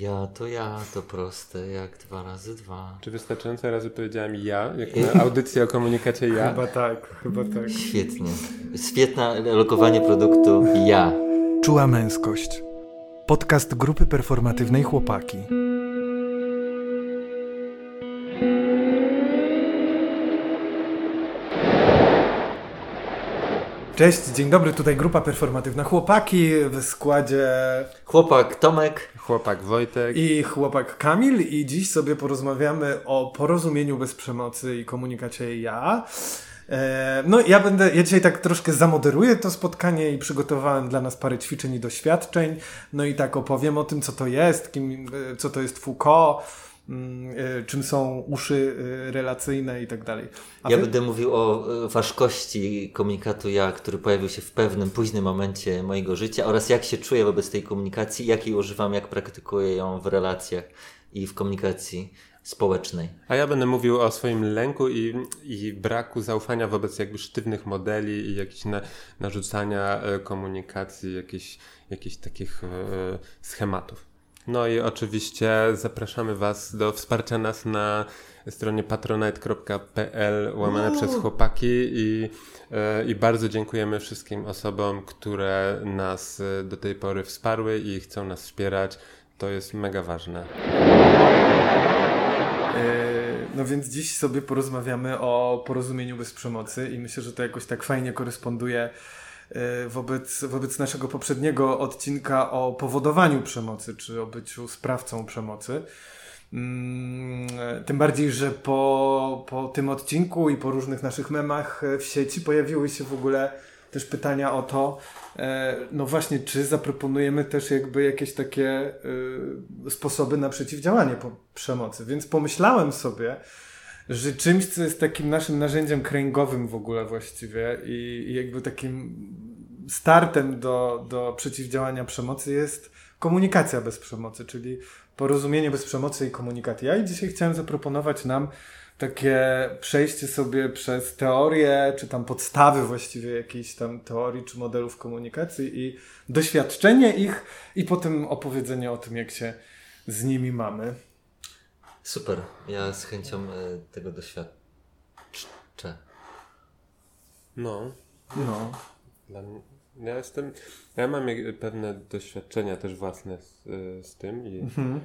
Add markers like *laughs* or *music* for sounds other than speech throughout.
Ja to ja, to proste jak dwa razy dwa. Czy wystarczająco razy powiedziałem ja, jak na *laughs* audycji o komunikacie ja? Chyba tak, chyba tak. Świetnie. Świetne lokowanie produktu ja. Czuła męskość. Podcast grupy performatywnej Chłopaki. Cześć, dzień dobry, tutaj grupa performatywna Chłopaki w składzie Chłopak Tomek. Chłopak Wojtek. i chłopak Kamil i dziś sobie porozmawiamy o porozumieniu bez przemocy i komunikacie ja. E, No ja będę, ja dzisiaj tak troszkę zamoderuję to spotkanie i przygotowałem dla nas parę ćwiczeń i doświadczeń. No i tak opowiem o tym, co to jest, kim, e, co to jest Foucault, czym są uszy e, relacyjne i tak dalej. Ja wy- będę mówił o e, ważkości komunikatu ja, który pojawił się w pewnym późnym momencie mojego życia oraz jak się czuję wobec tej komunikacji, jak jej używam, jak praktykuję ją w relacjach i w komunikacji społecznej. A ja będę mówił o swoim lęku i, i braku zaufania wobec jakby sztywnych modeli i jakichś na, narzucania komunikacji, jakichś, jakichś takich e, schematów. No i oczywiście zapraszamy Was do wsparcia nas na stronie patronite.pl łamane przez chłopaki i, e, i bardzo dziękujemy wszystkim osobom, które nas e, do tej pory wsparły i chcą nas wspierać. To jest mega ważne. E, No więc dziś sobie porozmawiamy o porozumieniu bez przemocy i myślę, że to jakoś tak fajnie koresponduje wobec, wobec naszego poprzedniego odcinka o powodowaniu przemocy, czy o byciu sprawcą przemocy. Mm, e, Tym bardziej, że po, po tym odcinku i po różnych naszych memach e, w sieci pojawiły się w ogóle też pytania o to, e, no właśnie, czy zaproponujemy też jakby jakieś takie sposoby na przeciwdziałanie przemocy. Więc pomyślałem sobie, że czymś, co jest takim naszym narzędziem kręgowym w ogóle właściwie i, i jakby takim startem do, do przeciwdziałania przemocy jest komunikacja bez przemocy, czyli porozumienie bez przemocy i komunikat. Ja i dzisiaj chciałem zaproponować nam takie przejście sobie przez teorię, czy tam podstawy właściwie jakiejś tam teorii, czy modelów komunikacji i doświadczenie ich i potem opowiedzenie o tym, jak się z nimi mamy. Super. Ja z chęcią e, tego doświadczę. No, No. Dla mnie, ja jestem, ja mam pewne doświadczenia też własne z, y, z tym i, Mhm.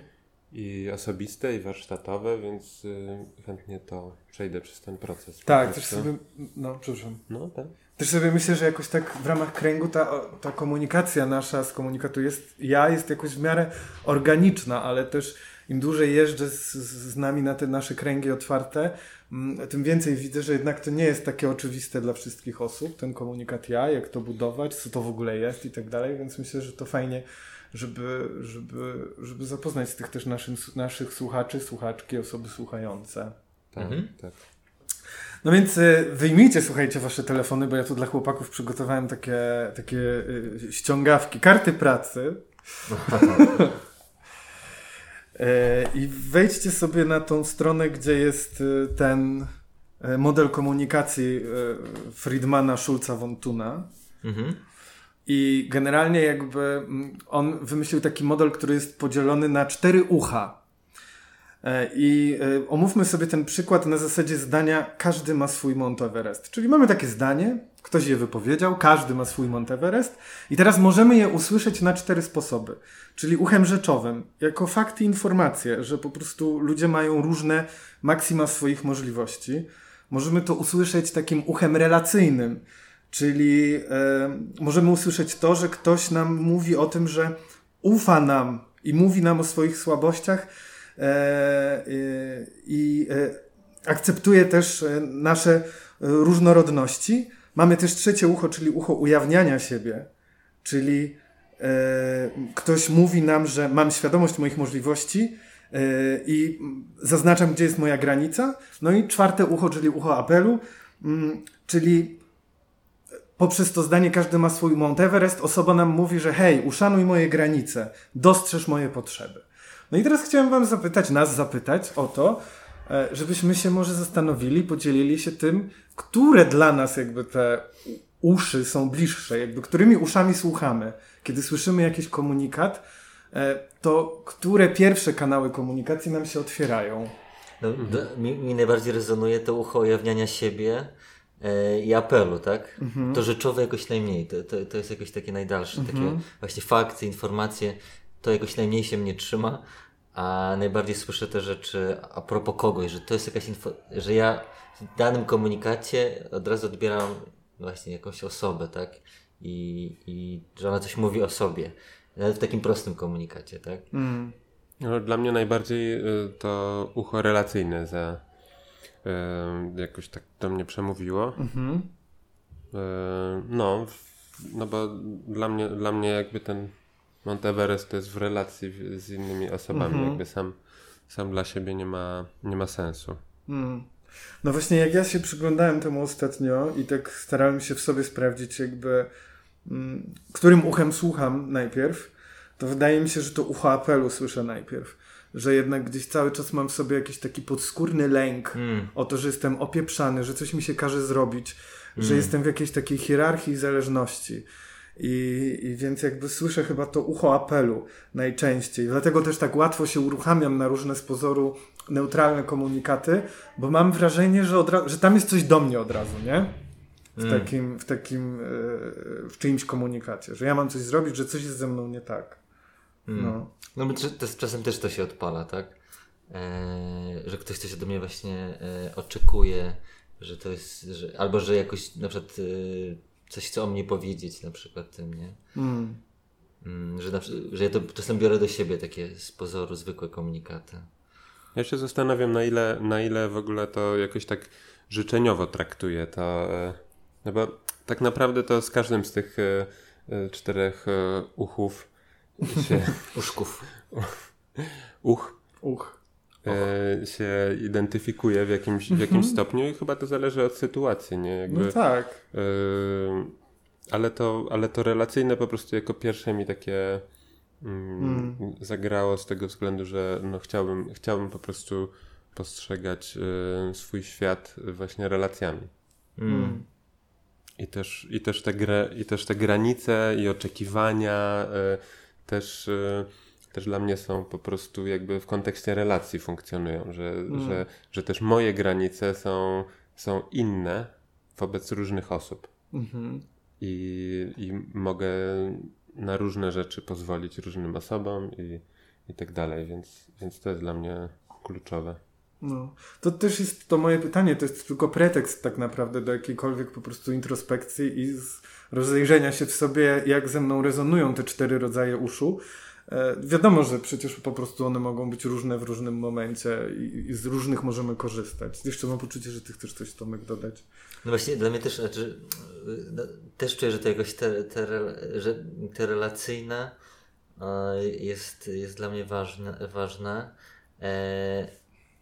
i osobiste i warsztatowe, więc y, chętnie to przejdę przez ten proces. Tak, też sobie, no przepraszam. No, tak. Też sobie myślę, że jakoś tak w ramach kręgu ta, ta komunikacja nasza z komunikatu jest, ja jest jakoś w miarę organiczna, ale też im dłużej jeżdżę z, z nami na te nasze kręgi otwarte, mm, tym więcej widzę, że jednak to nie jest takie oczywiste dla wszystkich osób, ten komunikat ja, jak to budować, co to w ogóle jest i tak dalej, więc myślę, że to fajnie, żeby, żeby, żeby zapoznać z tych też naszych, naszych słuchaczy, słuchaczki, osoby słuchające. Tak, Mhm. tak. No więc y, wyjmijcie, słuchajcie, wasze telefony, bo ja tu dla chłopaków przygotowałem takie, takie y, ściągawki, karty pracy. *laughs* E, I wejdźcie sobie na tą stronę, gdzie jest y, ten y, model komunikacji Friedmana Schulza von Thuna. Mhm. I generalnie jakby mm, on wymyślił taki model, który jest podzielony na cztery ucha. E, I e, omówmy sobie ten przykład na zasadzie zdania każdy ma swój Mount Everest. Czyli mamy takie zdanie, ktoś je wypowiedział, każdy ma swój Mount Everest i teraz możemy je usłyszeć na cztery sposoby. Czyli uchem rzeczowym, jako fakty i informacje, że po prostu ludzie mają różne maksima swoich możliwości. Możemy to usłyszeć takim uchem relacyjnym, czyli e, możemy usłyszeć to, że ktoś nam mówi o tym, że ufa nam i mówi nam o swoich słabościach i e, akceptuje też e, nasze e, różnorodności. Mamy też trzecie ucho, czyli ucho ujawniania siebie, czyli e, ktoś mówi nam, że mam świadomość moich możliwości e, i zaznaczam, gdzie jest moja granica. No i czwarte ucho, czyli ucho apelu, mm, czyli poprzez to zdanie każdy ma swój Mount Everest, osoba nam mówi, że hej, uszanuj moje granice, dostrzeż moje potrzeby. No i teraz chciałem wam zapytać, nas zapytać o to, e, żebyśmy się może zastanowili, podzielili się tym, które dla nas jakby te uszy są bliższe, jakby którymi uszami słuchamy, kiedy słyszymy jakiś komunikat, e, to które pierwsze kanały komunikacji nam się otwierają? No, do, mi, mi najbardziej rezonuje to ucho ujawniania siebie e, i apelu, tak? To rzeczowe jakoś najmniej. To, to, to jest jakoś takie najdalsze. Takie właśnie fakty, informacje, to jakoś najmniej się mnie trzyma. A najbardziej słyszę te rzeczy a propos kogoś, że to jest jakaś info, że ja w danym komunikacie od razu odbieram właśnie jakąś osobę, tak? I, i że ona coś mówi o sobie. Nawet w takim prostym komunikacie, tak? No, dla mnie najbardziej y, to ucho relacyjne za y, jakoś tak do mnie przemówiło. Y, no, no bo dla mnie, dla mnie jakby ten Mount Everest to jest w relacji z innymi osobami. Jakby sam, sam dla siebie nie ma, nie ma sensu. Mm. No właśnie, jak ja się przyglądałem temu ostatnio i tak starałem się w sobie sprawdzić, jakby mm, którym uchem słucham najpierw, to wydaje mi się, że to ucho apelu słyszę najpierw. Że jednak gdzieś cały czas mam w sobie jakiś taki podskórny lęk Mm. o to, że jestem opieprzany, że coś mi się każe zrobić, że jestem w jakiejś takiej hierarchii i zależności. I, I więc jakby słyszę chyba to ucho apelu najczęściej. Dlatego też tak łatwo się uruchamiam na różne z pozoru neutralne komunikaty, bo mam wrażenie, że, ra- że tam jest coś do mnie od razu, nie? W takim, w takim, e, w czyimś komunikacie, że ja mam coś zrobić, że coś jest ze mną nie tak. No. No bo to, to, czasem też to się odpala, tak? E, że ktoś coś ode mnie właśnie e, oczekuje, że to jest, że, albo że jakoś na przykład e, coś chce o mnie powiedzieć na przykład tym, nie? Mm. Mm, że, na, że ja to czasem biorę do siebie takie z pozoru zwykłe komunikaty. Ja się zastanawiam, na ile, na ile w ogóle to jakoś tak życzeniowo traktuje to. e, No bo tak naprawdę to z każdym z tych e, e, czterech uchów się, *laughs* Uszków. uch Uch. E, się identyfikuje w jakimś, w jakimś stopniu i chyba to zależy od sytuacji, nie? Jakby, No tak. e, ale, to, ale to relacyjne po prostu jako pierwsze mi takie mm, zagrało z tego względu, że no chciałbym, chciałbym po prostu postrzegać e, swój świat właśnie relacjami. Mm. I też, i też, te, gra, i też te granice i oczekiwania też, też dla mnie są po prostu jakby w kontekście relacji funkcjonują, że, że, że też moje granice są, są inne wobec różnych osób. Mhm. I, I mogę na różne rzeczy pozwolić różnym osobom i, i tak dalej, więc, więc to jest dla mnie kluczowe. No. To też jest to moje pytanie, to jest tylko pretekst tak naprawdę do jakiejkolwiek po prostu introspekcji i rozejrzenia się w sobie, jak ze mną rezonują te cztery rodzaje uszu. E, wiadomo, że przecież po prostu one mogą być różne w różnym momencie i, i z różnych możemy korzystać. Jeszcze mam poczucie, że ty chcesz coś Tomek dodać. No właśnie dla mnie też, znaczy, no, też czuję, że to jakoś te, te, że te relacyjne e, jest, jest dla mnie ważne, ważne. E,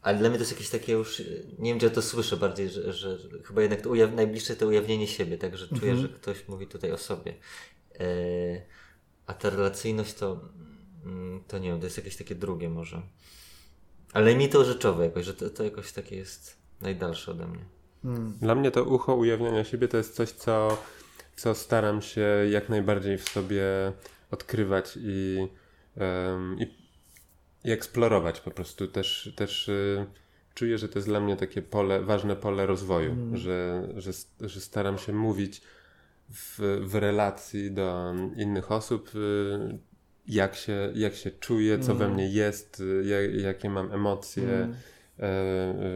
ale dla mnie to jest jakieś takie już, nie wiem, czy ja to słyszę bardziej, że, że chyba jednak to ujaw- najbliższe to ujawnienie siebie, tak, że czuję, że ktoś mówi tutaj o sobie. A ta relacyjność to, to nie wiem, to jest jakieś takie drugie może. Ale mi to rzeczowe jakoś, że to, to jakoś takie jest najdalsze ode mnie. Dla mnie to ucho ujawniania siebie to jest coś, co, co staram się jak najbardziej w sobie odkrywać i, em, i, i eksplorować po prostu. Też, też y, czuję, że to jest dla mnie takie pole, ważne pole rozwoju, że, że, że staram się mówić w, w relacji do innych osób, y, jak się, jak się czuję, co we mnie jest, y, jak, jakie mam emocje e,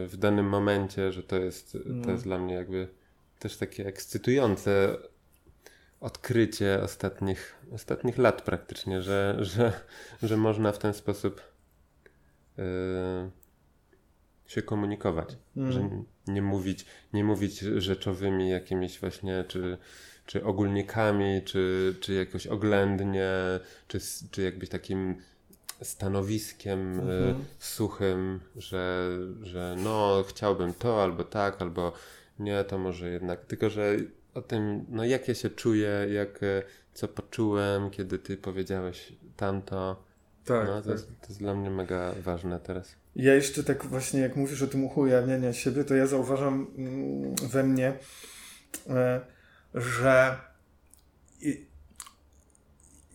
w danym momencie, że to jest, to jest dla mnie jakby też takie ekscytujące odkrycie ostatnich, ostatnich lat praktycznie, że, że, że można w ten sposób e, się komunikować, że n- nie mówić, nie mówić rzeczowymi jakimiś właśnie, czy, czy ogólnikami, czy, czy jakoś oględnie, czy, czy jakby takim stanowiskiem e, suchym, że, że no chciałbym to, albo tak, albo nie, to może jednak, tylko że o tym, no jak ja się czuję, jak, e, co poczułem, kiedy ty powiedziałeś tamto, Tak, no to, tak. jest, to jest dla mnie mega ważne teraz. Ja jeszcze tak właśnie, jak mówisz o tym uchu ujawniania siebie, to ja zauważam mm, we mnie, e, że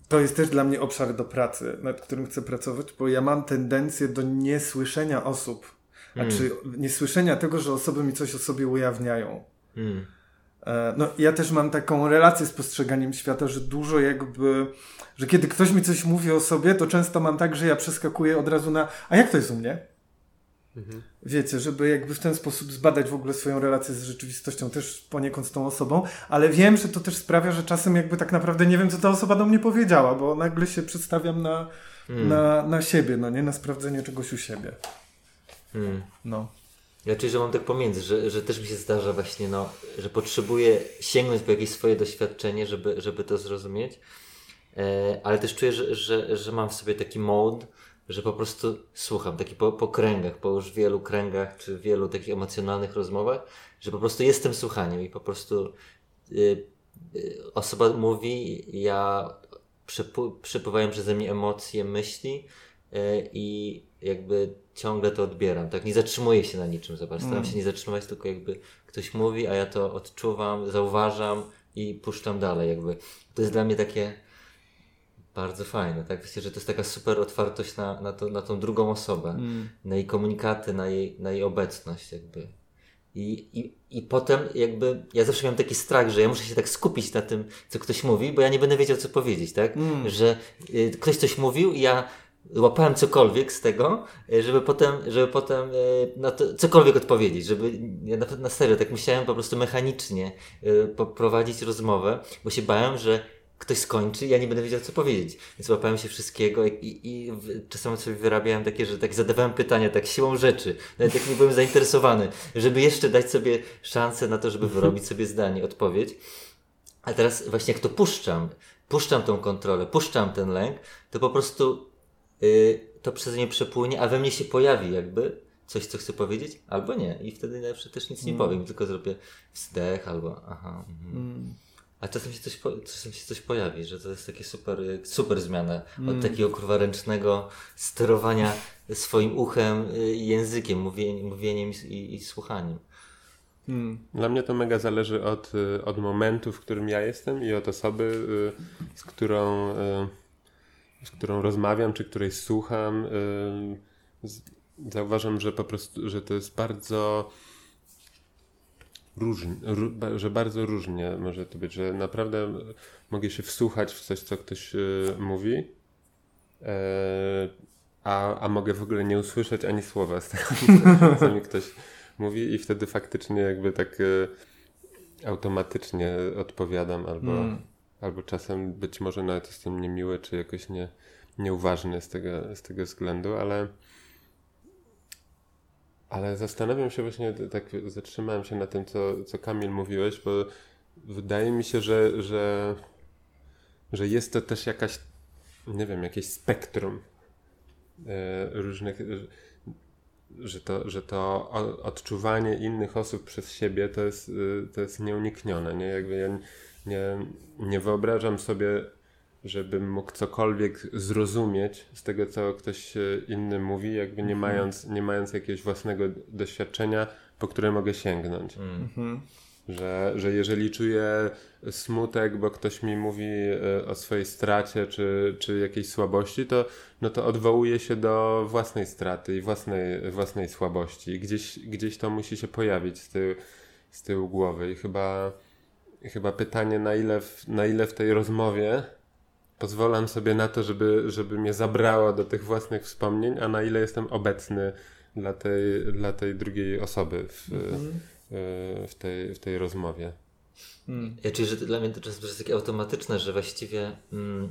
to jest też dla mnie obszar do pracy, nad którym chcę pracować, bo ja mam tendencję do niesłyszenia osób, a Mm. czy niesłyszenia tego, że osoby mi coś o sobie ujawniają. Mm. No, ja też mam taką relację z postrzeganiem świata, że dużo jakby, że kiedy ktoś mi coś mówi o sobie, to często mam tak, że ja przeskakuję od razu na, a jak to jest u mnie? Wiecie, żeby jakby w ten sposób zbadać w ogóle swoją relację z rzeczywistością, też poniekąd z tą osobą, ale wiem, że to też sprawia, że czasem jakby tak naprawdę nie wiem, co ta osoba do mnie powiedziała, bo nagle się przedstawiam na, Mm. na, na siebie, no nie? Na sprawdzenie czegoś u siebie. Mm. No. Ja czuję, że mam tak pomiędzy, że, że też mi się zdarza właśnie, no, że potrzebuję sięgnąć po jakieś swoje doświadczenie, żeby, żeby to zrozumieć, e, ale też czuję, że, że, że mam w sobie taki mode, że po prostu słucham, taki po, po kręgach, po już wielu kręgach, czy wielu takich emocjonalnych rozmowach, że po prostu jestem słuchaniem i po prostu y, y, osoba mówi, ja przepł- przepływają przeze mnie emocje, myśli y, i jakby ciągle to odbieram, tak? Nie zatrzymuję się na niczym, zobacz, staram Mm. się nie zatrzymać, tylko jakby ktoś mówi, a ja to odczuwam, zauważam i puszczam dalej, jakby. To jest dla mnie takie bardzo fajne, tak? Myślę, że to jest taka super otwartość na, na, to, na tą drugą osobę, Mm. na jej komunikaty, na jej, na jej obecność, jakby. I, i, I potem jakby, ja zawsze miałem taki strach, że ja muszę się tak skupić na tym, co ktoś mówi, bo ja nie będę wiedział, co powiedzieć, tak? Mm. Że y, ktoś coś mówił i ja łapałem cokolwiek z tego, y, żeby potem, żeby potem y, na to cokolwiek odpowiedzieć, żeby, ja na, na serio tak musiałem po prostu mechanicznie y, poprowadzić rozmowę, bo się bałem, że ktoś skończy ja nie będę wiedział, co powiedzieć. Więc łapałem się wszystkiego i, i, i czasami sobie wyrabiałem takie, że tak zadawałem pytania tak siłą rzeczy, nawet jak nie byłem zainteresowany, żeby jeszcze dać sobie szansę na to, żeby wyrobić sobie zdanie, odpowiedź. A teraz właśnie jak to puszczam, puszczam tą kontrolę, puszczam ten lęk, to po prostu y, to przez nie przepłynie, a we mnie się pojawi jakby coś, co chcę powiedzieć, albo nie. I wtedy najlepsze też nic nie powiem, tylko zrobię wzdech albo aha. Mhm. Mm. A czasem się, coś po, czasem się coś pojawi, że to jest takie super, super zmiana od takiego kurwa ręcznego sterowania swoim uchem y, i językiem, mówieniem, mówieniem i, i, i słuchaniem. Mm. Dla mnie to mega zależy od, y, od momentu, w którym ja jestem i od osoby, y, z którą, z którą rozmawiam, czy której słucham. Zauważam, że po prostu, że to jest bardzo różnie, ró- że bardzo różnie może to być, że naprawdę mogę się wsłuchać w coś, co ktoś y, mówi, y, a, a mogę w ogóle nie usłyszeć ani słowa z tego, *laughs* co- mi ktoś mówi i wtedy faktycznie jakby tak y, automatycznie odpowiadam albo, Mm. albo czasem być może nawet jestem niemiły czy jakoś nie, nieuważny z tego, z tego względu, ale ale zastanawiam się właśnie, tak zatrzymałem się na tym, co, co Kamil mówiłeś, bo wydaje mi się, że, że, że jest to też jakaś, nie wiem, jakieś spektrum e, różnych, że- to, że to odczuwanie innych osób przez siebie to jest, y, to jest nieuniknione, nie? Jakby ja nie, nie wyobrażam sobie, żebym mógł cokolwiek zrozumieć z tego, co ktoś e, inny mówi, jakby nie mając, nie mając jakiegoś własnego doświadczenia, po które mogę sięgnąć. Mm. Mhm. Że, że jeżeli czuję smutek, bo ktoś mi mówi e, o swojej stracie czy, czy jakiejś słabości, to, no to odwołuję się do własnej straty i własnej, własnej słabości. Gdzieś, gdzieś to musi się pojawić z tyłu, z tyłu głowy. I chyba, chyba pytanie, na ile, w, na ile w tej rozmowie pozwalam sobie na to, żeby, żeby mnie zabrało do tych własnych wspomnień, a na ile jestem obecny dla tej, dla tej drugiej osoby w, e, w, tej, w tej rozmowie. Mm. Ja czuję, że dla mnie to czasem jest takie automatyczne, że właściwie mm,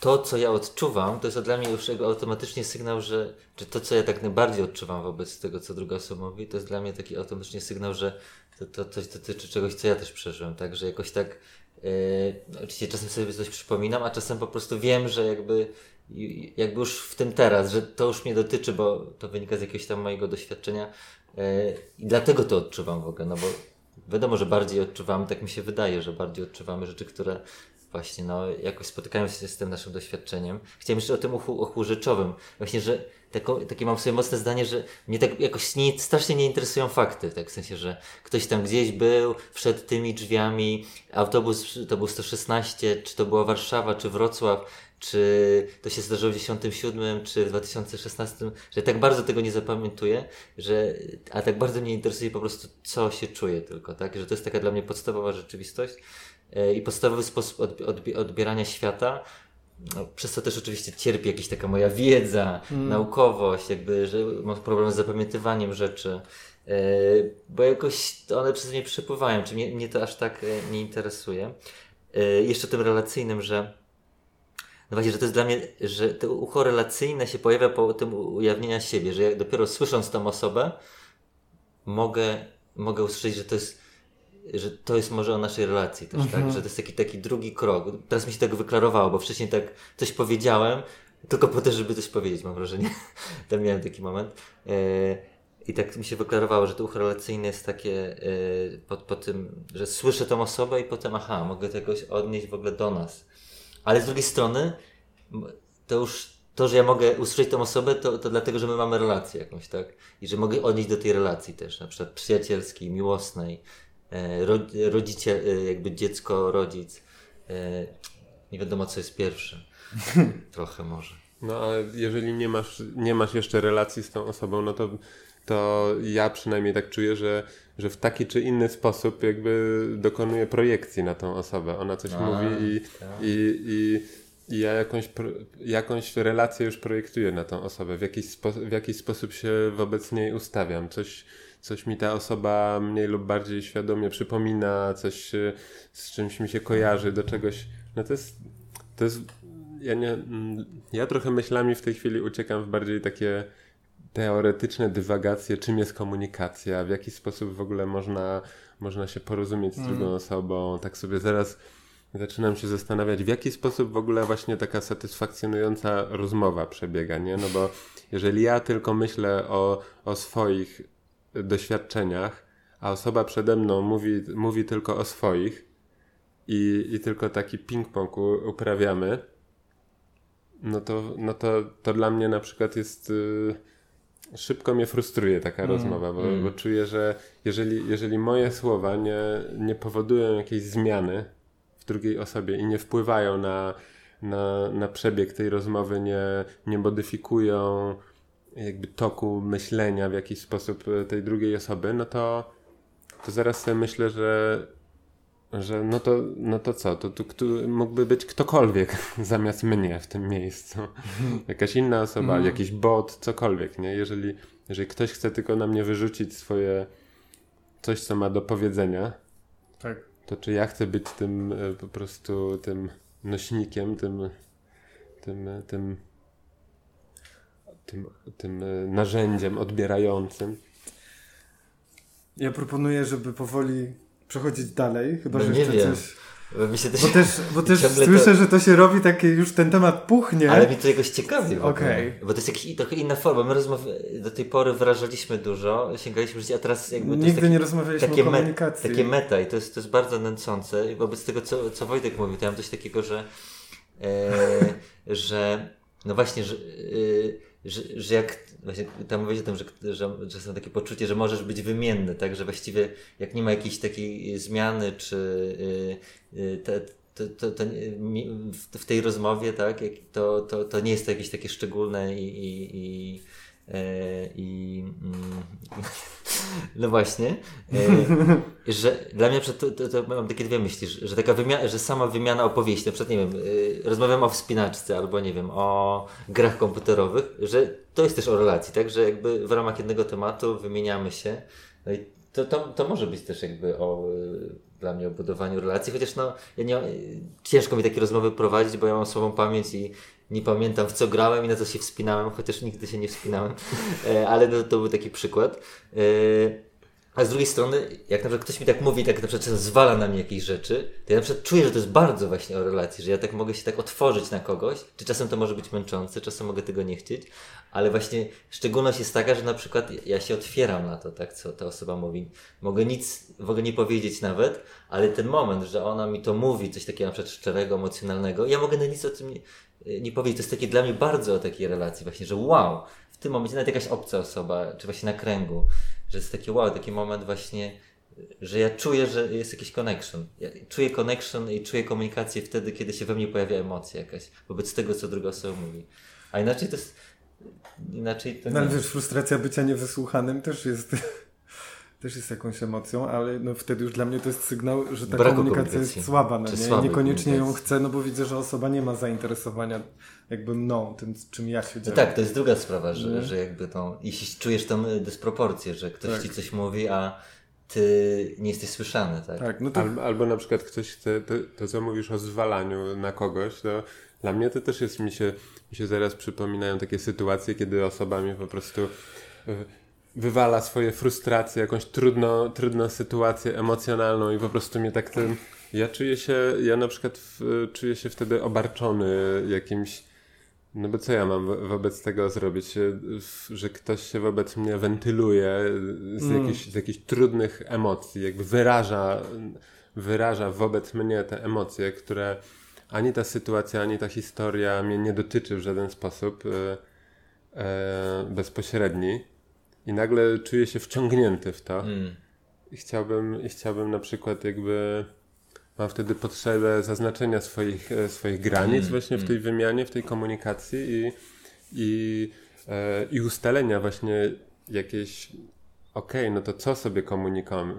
to, co ja odczuwam, to jest dla mnie już automatycznie sygnał, że czy to, co ja tak najbardziej odczuwam wobec tego, co druga osoba mówi, to jest dla mnie taki automatycznie sygnał, że to, to coś dotyczy czegoś, co ja też przeżyłem, tak, że jakoś tak yy, no, oczywiście czasem sobie coś przypominam, a czasem po prostu wiem, że jakby jakby już w tym teraz, że to już mnie dotyczy, bo to wynika z jakiegoś tam mojego doświadczenia yy, i dlatego to odczuwam w ogóle, no bo wiadomo, że bardziej odczuwamy, tak mi się wydaje, że bardziej odczuwamy rzeczy, które właśnie no, jakoś spotykają się z tym naszym doświadczeniem. Chciałem jeszcze o tym uchu, uchu rzeczowym. Właśnie, że takie mam sobie mocne zdanie, że mnie tak jakoś nie, strasznie nie interesują fakty, tak w sensie, że ktoś tam gdzieś był, wszedł tymi drzwiami, autobus to był 116, czy to była Warszawa, czy Wrocław, czy to się zdarzyło w 97, czy w 2016, że tak bardzo tego nie zapamiętuję, że, a tak bardzo mnie interesuje po prostu, co się czuje tylko, tak, że to jest taka dla mnie podstawowa rzeczywistość e, i podstawowy sposób odbierania świata, no, przez co też oczywiście cierpi jakaś taka moja wiedza, mm. naukowość, jakby, że mam problem z zapamiętywaniem rzeczy, e, bo jakoś one przez mnie przepływają, czy mnie, mnie to aż tak e, nie interesuje. Jeszcze tym relacyjnym, że no właśnie, że to jest dla mnie, że to ucho relacyjne się pojawia po tym ujawnienia siebie, że ja dopiero słysząc tą osobę mogę, mogę usłyszeć, że to jest że to jest może o naszej relacji też, tak? Mhm. Że to jest taki, taki drugi krok. Teraz mi się tak wyklarowało, bo wcześniej tak coś powiedziałem, tylko po to, żeby coś powiedzieć, mam wrażenie. *laughs* Tam miałem taki moment. E, I tak mi się wyklarowało, że to ucho relacyjne jest takie e, po, po tym, że słyszę tą osobę i potem, aha, mogę to jakoś odnieść w ogóle do nas. Ale z drugiej strony, to już to, że ja mogę usłyszeć tą osobę, to, to dlatego, że my mamy relację jakąś, tak? I że mogę odnieść do tej relacji też, na przykład przyjacielskiej, miłosnej, e, ro, rodzicie, e, jakby dziecko, rodzic. E, nie wiadomo, co jest pierwsze. *laughs* Trochę może. No, a jeżeli nie masz, nie masz jeszcze relacji z tą osobą, no to, to ja przynajmniej tak czuję, że że w taki czy inny sposób jakby dokonuje projekcji na tą osobę. Ona coś A, mówi i, tak. i, i, i, ja jakąś, jakąś relację już projektuję na tą osobę. W jakiś, spo, w jakiś sposób się wobec niej ustawiam. Coś, coś mi ta osoba mniej lub bardziej świadomie przypomina, coś z czymś mi się kojarzy, do czegoś. No to jest, to jest ja, nie, ja trochę myślami w tej chwili uciekam w bardziej takie teoretyczne dywagacje, czym jest komunikacja, w jaki sposób w ogóle można, można się porozumieć z drugą mm. osobą. Tak sobie zaraz zaczynam się zastanawiać, w jaki sposób w ogóle właśnie taka satysfakcjonująca rozmowa przebiega, nie? No bo jeżeli ja tylko myślę o, o swoich doświadczeniach, a osoba przede mną mówi, mówi tylko o swoich i, i tylko taki ping-pong uprawiamy, no to, no to, to dla mnie na przykład jest... Yy, szybko mnie frustruje taka mm, rozmowa, bo, mm. bo, czuję, że jeżeli, jeżeli moje słowa nie, nie powodują jakiejś zmiany w drugiej osobie i nie wpływają na, na, na przebieg tej rozmowy, nie, nie modyfikują jakby toku myślenia w jakiś sposób tej drugiej osoby, no to, to zaraz sobie myślę, że że no to, no to co, to tu mógłby być ktokolwiek *laughs* zamiast mnie w tym miejscu. *laughs* Jakaś inna osoba, mm. jakiś bot, cokolwiek, nie? Jeżeli, jeżeli ktoś chce tylko na mnie wyrzucić swoje coś, co ma do powiedzenia, tak. to czy ja chcę być tym e, po prostu tym nośnikiem, tym tym, tym, tym, tym e, narzędziem odbierającym. Ja proponuję, żeby powoli przechodzić dalej, chyba no że jeszcze wiem. coś... Też, bo też, bo *laughs* też słyszę, to... że to się robi takie, już ten temat puchnie. Ale mi to jakoś ciekawi okay. Bo to jest jakaś trochę inna forma. My rozmów... do tej pory wyrażaliśmy dużo, sięgaliśmy życie, a teraz jakby Nigdy taki, nie rozmawialiśmy takie o komunikacji. Me, takie meta i to jest, to jest bardzo nęcące. I wobec tego, co, co Wojtek mówił, to ja mam coś takiego, że e, *laughs* że no właśnie, że, e, że, że jak właśnie tam mówisz o tym, że, że, że są takie poczucie, że możesz być wymienny, tak, że właściwie jak nie ma jakiejś takiej zmiany, czy yy, te, to, to, to, w tej rozmowie, tak, to, to, to nie jest to jakieś takie szczególne i, i, i E, I mm, *laughs* no właśnie, e, *laughs* że dla mnie to, to, to, mam takie dwie myśli, że, że taka wymiana, że sama wymiana opowieści, na przykład nie wiem, e, rozmawiam o wspinaczce albo nie wiem, o grach komputerowych, że to jest też o relacji, tak, że jakby w ramach jednego tematu wymieniamy się, no i to, to, to może być też jakby o dla mnie o budowaniu relacji, chociaż no, ja nie, ciężko mi takie rozmowy prowadzić, bo ja mam słabą pamięć i nie pamiętam w co grałem i na co się wspinałem, chociaż nigdy się nie wspinałem, *laughs* e, ale no, to był taki przykład. E, a z drugiej strony, jak na przykład ktoś mi tak mówi, tak na przykład zwala na mnie jakieś rzeczy, to ja na przykład czuję, że to jest bardzo właśnie o relacji, że ja tak mogę się tak otworzyć na kogoś, czy czasem to może być męczące, czasem mogę tego nie chcieć, ale właśnie szczególność jest taka, że na przykład ja się otwieram na to, tak, co ta osoba mówi. Mogę nic w ogóle nie powiedzieć nawet, ale ten moment, że ona mi to mówi, coś takiego na przykład szczerego, emocjonalnego, ja mogę na nic o tym nie, nie powiedzieć. To jest takie dla mnie bardzo o takiej relacji właśnie, że wow, tym momencie nawet jakaś obca osoba, czy właśnie na kręgu, że jest taki wow, taki moment właśnie, że ja czuję, że jest jakiś connection. Ja czuję connection i czuję komunikację wtedy, kiedy się we mnie pojawia emocja jakaś wobec tego, co druga osoba mówi. A inaczej to jest inaczej to No ale wiesz, frustracja bycia niewysłuchanym też jest, też jest jakąś emocją, ale no wtedy już dla mnie to jest sygnał, że ta Braku komunikacja jest słaba. No nie? Niekoniecznie ją chcę, no bo widzę, że osoba nie ma zainteresowania jakby mną, tym czym ja się No dzieję. tak, to jest druga sprawa, że, Nie? że jakby tą, jeśli czujesz tą y, dysproporcję, że ktoś Tak. ci coś mówi, a ty nie jesteś słyszany, tak? Tak, no to Albo, albo na przykład ktoś chce, to, to co mówisz o zwalaniu na kogoś, to dla mnie to też jest, mi się, mi się zaraz przypominają takie sytuacje, kiedy osoba mi po prostu y, wywala swoje frustracje, jakąś trudno, trudną sytuację emocjonalną i po prostu mnie tak ten... Ja czuję się, ja na przykład w, czuję się wtedy obarczony jakimś no bo co ja mam wo- wobec tego zrobić, że ktoś się wobec mnie wentyluje z, Mm. jakichś, z jakichś trudnych emocji, jakby wyraża, wyraża wobec mnie te emocje, które ani ta sytuacja, ani ta historia mnie nie dotyczy w żaden sposób e, e, bezpośredni i nagle czuję się wciągnięty w to Mm. i chciałbym, i chciałbym na przykład jakby mam wtedy potrzebę zaznaczenia swoich, e, swoich granic Mm, właśnie w tej wymianie, w tej komunikacji i, i, e, i ustalenia właśnie jakiejś okej, no to co sobie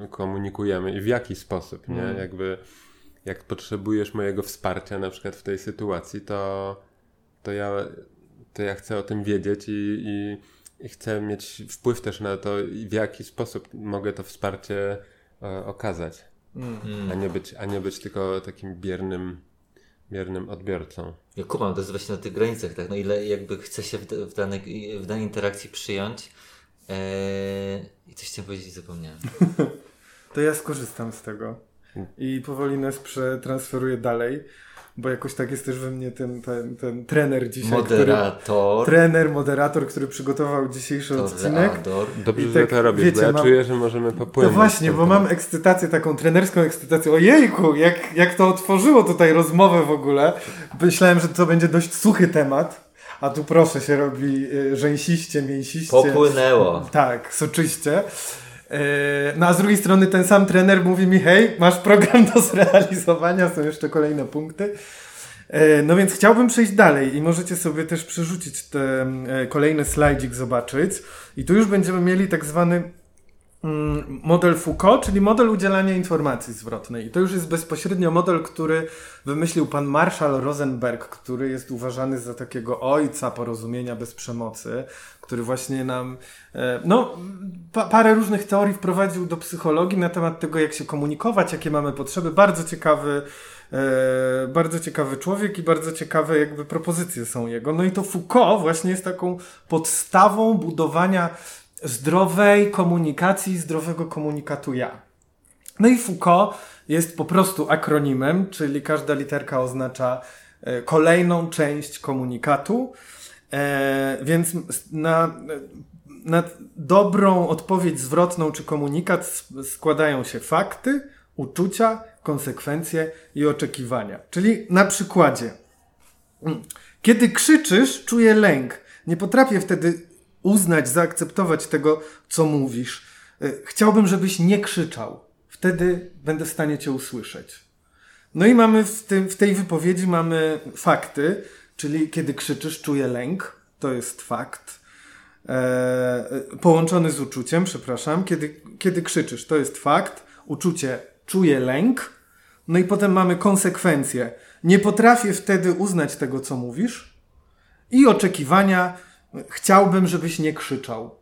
komunikujemy, i w jaki sposób, nie? Mm. Jakby jak potrzebujesz mojego wsparcia na przykład w tej sytuacji, to, to, ja, to ja chcę o tym wiedzieć i, i chcę mieć wpływ też na to, i w jaki sposób mogę to wsparcie e, okazać, mm. A, nie być, a nie być tylko takim biernym, biernym odbiorcą. Ja kumam, to jest właśnie na tych granicach, tak? No ile jakby chce się w, w, danej, w danej interakcji przyjąć. Eee, I coś chciałem powiedzieć i zapomniałem. *laughs* To ja skorzystam z tego i powoli nas przetransferuję dalej, bo jakoś tak jest też we mnie ten, ten, ten trener dzisiaj, który, Moderator, trener, moderator, który przygotował dzisiejszy odcinek. Dobrze, I że tak, to robisz, wiecie, bo ja mam- czuję, że możemy To popłynąć. właśnie, z bo mam ekscytację, taką trenerską ekscytację. Ojejku, jak, jak to otworzyło tutaj rozmowę w ogóle. Myślałem, że to będzie dość suchy temat, a tu proszę się robi y, rzęsiście, mięsiście. Popłynęło. Tak, soczyście. E, No a z drugiej strony ten sam trener mówi mi, hej, masz program do zrealizowania, są jeszcze kolejne punkty. E, No więc chciałbym przejść dalej i możecie sobie też przerzucić ten e, kolejny slajdzik, zobaczyć. I tu już będziemy mieli tak zwany mm, model Foucault, czyli model udzielania informacji zwrotnej. I to już jest bezpośrednio model, który wymyślił pan Marshall Rosenberg, który jest uważany za takiego ojca porozumienia bez przemocy, który właśnie nam e, no, pa, parę różnych teorii wprowadził do psychologii na temat tego, jak się komunikować, jakie mamy potrzeby. Bardzo ciekawy, e, bardzo ciekawy człowiek i bardzo ciekawe jakby propozycje są jego. No i to Foucault właśnie jest taką podstawą budowania zdrowej komunikacji, zdrowego komunikatu ja. No i Foucault jest po prostu akronimem, czyli każda literka oznacza e, kolejną część komunikatu. E, więc na, na dobrą odpowiedź zwrotną czy komunikat składają się fakty, uczucia, konsekwencje i oczekiwania. Czyli na przykładzie. Mm. Kiedy krzyczysz, czuję lęk. Nie potrafię wtedy uznać, zaakceptować tego, co mówisz. E, Chciałbym, żebyś nie krzyczał. Wtedy będę w stanie cię usłyszeć. No i mamy w, tym, w tej wypowiedzi mamy fakty, czyli kiedy krzyczysz, czuję lęk. To jest fakt. E, połączony z uczuciem, przepraszam. Kiedy, kiedy krzyczysz, to jest fakt. Uczucie, czuję lęk. No i potem mamy konsekwencje. Nie potrafię wtedy uznać tego, co mówisz. I oczekiwania, chciałbym, żebyś nie krzyczał.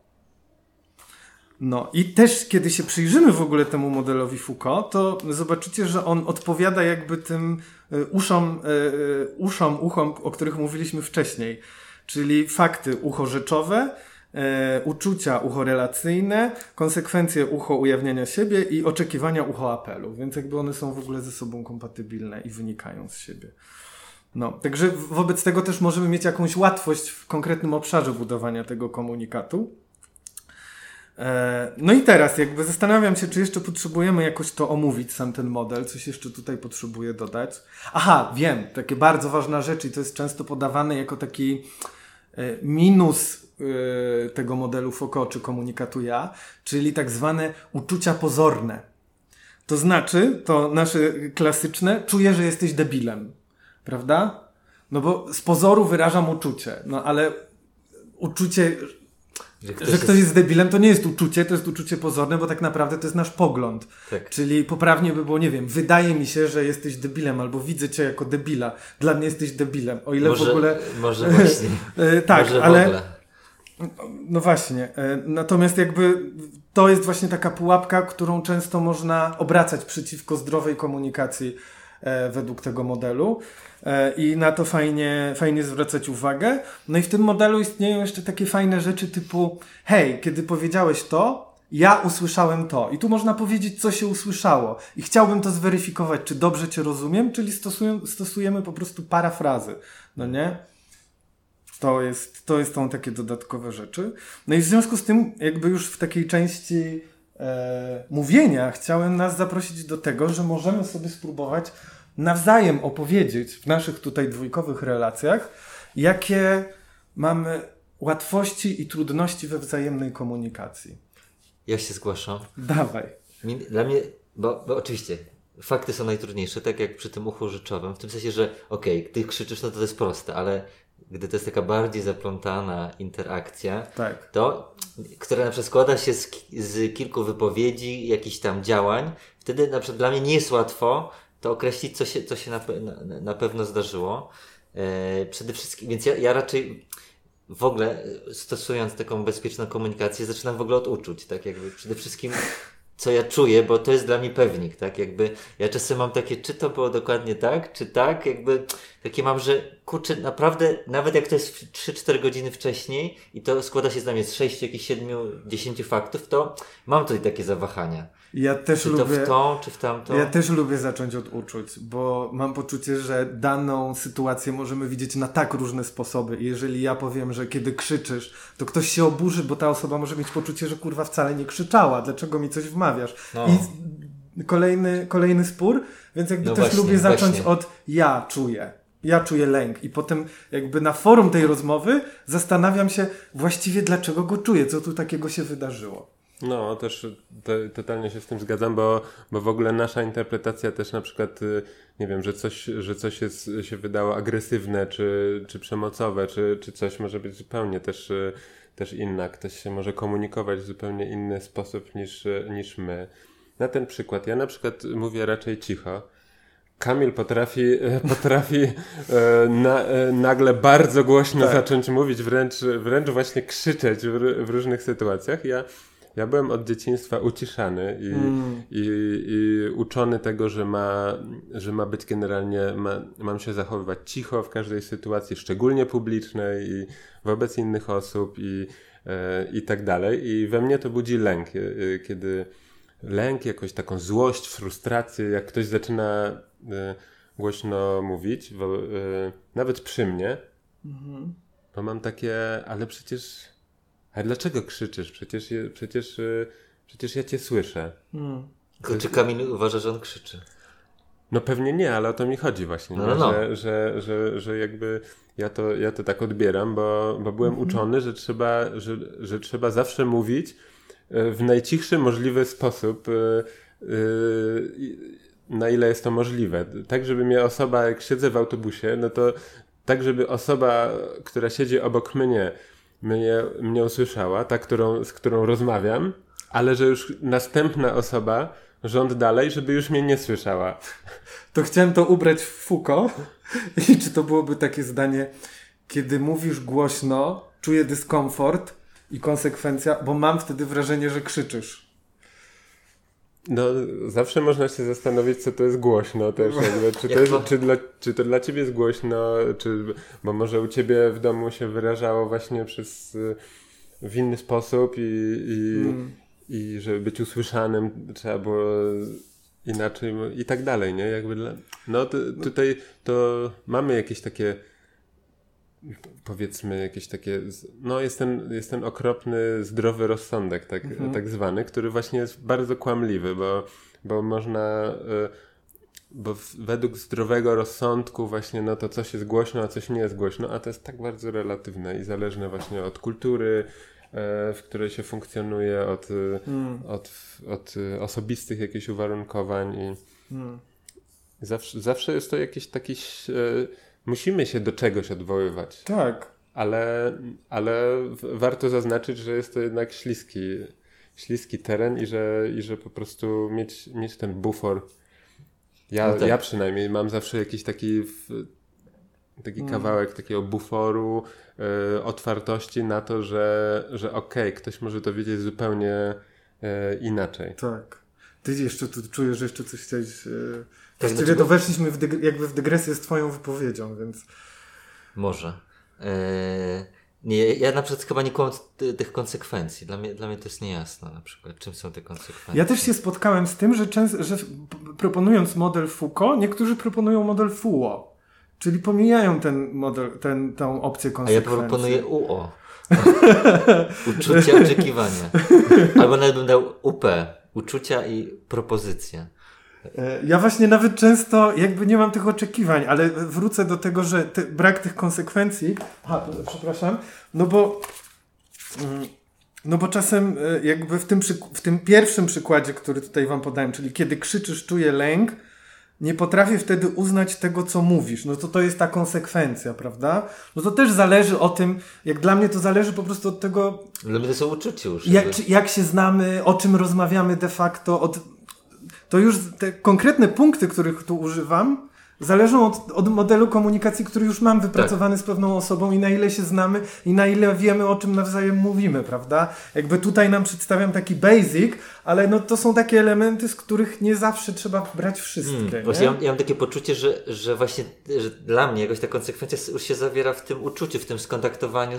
No i też, kiedy się przyjrzymy w ogóle temu modelowi Foucault, to zobaczycie, że on odpowiada jakby tym y, uszom, y, y, uszom, uchom, o których mówiliśmy wcześniej. Czyli fakty ucho rzeczowe, e, uczucia ucho relacyjne, konsekwencje ucho ujawniania siebie i oczekiwania ucho apelu. Więc jakby one są w ogóle ze sobą kompatybilne i wynikają z siebie. No, także wobec tego też możemy mieć jakąś łatwość w konkretnym obszarze budowania tego komunikatu. E, No i teraz jakby zastanawiam się, czy jeszcze potrzebujemy jakoś to omówić, sam ten model, coś jeszcze tutaj potrzebuję dodać. Aha, wiem, takie bardzo ważna rzecz i to jest często podawane jako taki e, minus yy, tego modelu Foucault czy komunikatu ja, czyli tak zwane uczucia pozorne. To znaczy, to nasze klasyczne, czuję, że jesteś debilem. Prawda? No bo z pozoru wyrażam uczucie, no ale uczucie, Że że ktoś jest debilem, to nie jest uczucie, to jest uczucie pozorne, bo tak naprawdę to jest nasz pogląd. Tak. Czyli poprawnie by było, nie wiem, wydaje mi się, że jesteś debilem, albo widzę cię jako debila. Dla mnie jesteś debilem. O ile może, w ogóle. Może *laughs* właśnie. E, tak, może ale. No właśnie. e, Natomiast jakby to jest właśnie taka pułapka, którą często można obracać przeciwko zdrowej komunikacji e, według tego modelu. E, I na to fajnie, fajnie zwracać uwagę. No i w tym modelu istnieją jeszcze takie fajne rzeczy typu hej, kiedy powiedziałeś to, ja usłyszałem to. I tu można powiedzieć, co się usłyszało. I chciałbym to zweryfikować, czy dobrze cię rozumiem, czyli stosujemy po prostu parafrazy. No nie? To jest, to jest, są takie dodatkowe rzeczy. No i w związku z tym, jakby już w takiej części e, mówienia, chciałem nas zaprosić do tego, że możemy sobie spróbować nawzajem opowiedzieć w naszych tutaj dwójkowych relacjach, jakie mamy łatwości i trudności we wzajemnej komunikacji. Ja się zgłaszam. Dawaj. Mi- Dla mnie, bo, bo oczywiście, fakty są najtrudniejsze, tak jak przy tym uchu życzowym, w tym sensie, że okej, ty krzyczysz, no to to jest proste, ale gdy to jest taka bardziej zaplątana interakcja, Tak. to, która na przykład składa się z, z kilku wypowiedzi, jakichś tam działań, wtedy na przykład dla mnie nie jest łatwo to określić, co się, co się na, na, na pewno zdarzyło. E, przede wszystkim, więc ja, ja raczej w ogóle e, stosując taką bezpieczną komunikację, zaczynam w ogóle od uczuć, tak jakby przede wszystkim co ja czuję, bo to jest dla mnie pewnik, tak jakby ja czasem mam takie, czy to było dokładnie tak, czy tak, jakby takie mam, że kurczę, naprawdę, nawet jak to jest 3-4 godziny wcześniej i to składa się dla mnie z 6, jakichś 7, 10 faktów, to mam tutaj takie zawahania. Ja też Czy to lubię. w tą, czy w tamtą? Ja też lubię zacząć od uczuć, bo mam poczucie, że daną sytuację możemy widzieć na tak różne sposoby. I jeżeli ja powiem, że kiedy krzyczysz, to ktoś się oburzy, bo ta osoba może mieć poczucie, że kurwa wcale nie krzyczała. Dlaczego mi coś wmawiasz? No. I z- kolejny, kolejny spór, więc jakby No też właśnie, lubię zacząć właśnie. od ja czuję. Ja czuję lęk i potem jakby na forum tej rozmowy zastanawiam się właściwie dlaczego go czuję, co tu takiego się wydarzyło. No, też te, totalnie się z tym zgadzam, bo, bo w ogóle nasza interpretacja też na przykład, y, nie wiem, że coś, że coś jest, się wydało agresywne, czy, czy przemocowe, czy, czy coś może być zupełnie też, y, też inna. Ktoś się może komunikować w zupełnie inny sposób niż, y, niż my. Na ten przykład, ja na przykład mówię raczej cicho. Kamil potrafi, *laughs* potrafi e, na, e, nagle bardzo głośno Tak. zacząć mówić, wręcz, wręcz właśnie krzyczeć w, w różnych sytuacjach. Ja, ja byłem od dzieciństwa uciszany i, Mm. i, i uczony tego, że ma, że ma być generalnie, ma, mam się zachowywać cicho w każdej sytuacji, szczególnie publicznej i wobec innych osób i, e, i tak dalej. I we mnie to budzi lęk, kiedy lęk, jakąś taką złość, frustrację, jak ktoś zaczyna głośno mówić, wo, e, nawet przy mnie, to mam takie, ale przecież, a dlaczego krzyczysz? Przecież, przecież, e, przecież ja cię słyszę. Mm. Tylko czy Kamil uważa, że on krzyczy? No pewnie nie, ale o to mi chodzi właśnie, No, no, no. Że, że, że, że jakby ja to, ja to tak odbieram, bo, bo byłem Mhm. uczony, że trzeba, że, że trzeba zawsze mówić w najcichszy możliwy sposób, na ile jest to możliwe. Tak, żeby mnie osoba, jak siedzę w autobusie, no to tak, żeby osoba, która siedzi obok mnie, mnie, mnie usłyszała, ta, którą, z którą rozmawiam, ale że już następna osoba, rząd dalej, żeby już mnie nie słyszała. to chciałem to ubrać w Foucault. *laughs* I czy to byłoby takie zdanie, kiedy mówisz głośno, czuję dyskomfort i konsekwencja, bo mam wtedy wrażenie, że krzyczysz. No, zawsze można się zastanowić, co to jest głośno też. Jakby, czy, to *laughs* jest, czy, dla, czy to dla ciebie jest głośno, czy, bo może u ciebie w domu się wyrażało właśnie przez y, w inny sposób i, i, Mm. i żeby być usłyszanym trzeba było inaczej i tak dalej, nie? Jakby dla, no to, tutaj to mamy jakieś takie powiedzmy jakieś takie, no jest ten, jest ten okropny, zdrowy rozsądek, tak, tak zwany, który właśnie jest bardzo kłamliwy, bo, bo można, y, bo według zdrowego rozsądku właśnie no to coś jest głośno, a coś nie jest głośno, a to jest tak bardzo relatywne i zależne właśnie od kultury, e, w której się funkcjonuje, od, Mm. od, od e, osobistych jakichś uwarunkowań i Mm. zawsze, zawsze jest to jakiś taki... musimy się do czegoś odwoływać. Tak. Ale, ale warto zaznaczyć, że jest to jednak śliski, śliski teren i że, i że po prostu mieć, mieć ten bufor. Ja, No tak. ja przynajmniej mam zawsze jakiś taki, w- taki Mm. kawałek takiego buforu, e, otwartości na to, że, że okej, ktoś może to wiedzieć zupełnie e, inaczej. Tak. Ty jeszcze tu czujesz, że jeszcze coś chciałeś... Yy... Tak, Właściwie to weszliśmy w dyg- jakby w dygresję z twoją wypowiedzią, więc... Może. Eee, nie, ja na przykład chyba nie kumam ty- tych konsekwencji. Dla mnie, dla mnie to jest niejasne na przykład, czym są te konsekwencje. Ja też się spotkałem z tym, że, często, że proponując model Foucault, niektórzy proponują model FUO. Czyli pomijają ten model, ten, tą opcję A ja konsekwencji. proponuję UO. *laughs* Uczucia, oczekiwania. Albo nawet bym dał UP. Uczucia i propozycja. E, Ja właśnie nawet często jakby nie mam tych oczekiwań, ale wrócę do tego, że brak tych konsekwencji. Aha, przepraszam. No bo. mm, No bo czasem e, jakby w tym, w tym pierwszym przykładzie, który tutaj wam podałem, czyli kiedy krzyczysz, czuję lęk, nie potrafię wtedy uznać tego, co mówisz. No to to jest ta konsekwencja, prawda? No to też zależy o tym, jak dla mnie to zależy po prostu od tego, Dla mnie to są uczucia już. jak, jak się znamy, o czym rozmawiamy de facto, od, to już te konkretne punkty, których tu używam, zależą od, od modelu komunikacji, który już mam wypracowany z pewną osobą i na ile się znamy i na ile wiemy, o czym nawzajem mówimy, prawda? Jakby tutaj nam przedstawiam taki basic, ale no to są takie elementy, z których nie zawsze trzeba brać wszystkie. Nie? właśnie ja, mam- ja mam takie poczucie, że, że właśnie że dla mnie jakoś ta konsekwencja już się zawiera w tym uczuciu, w tym skontaktowaniu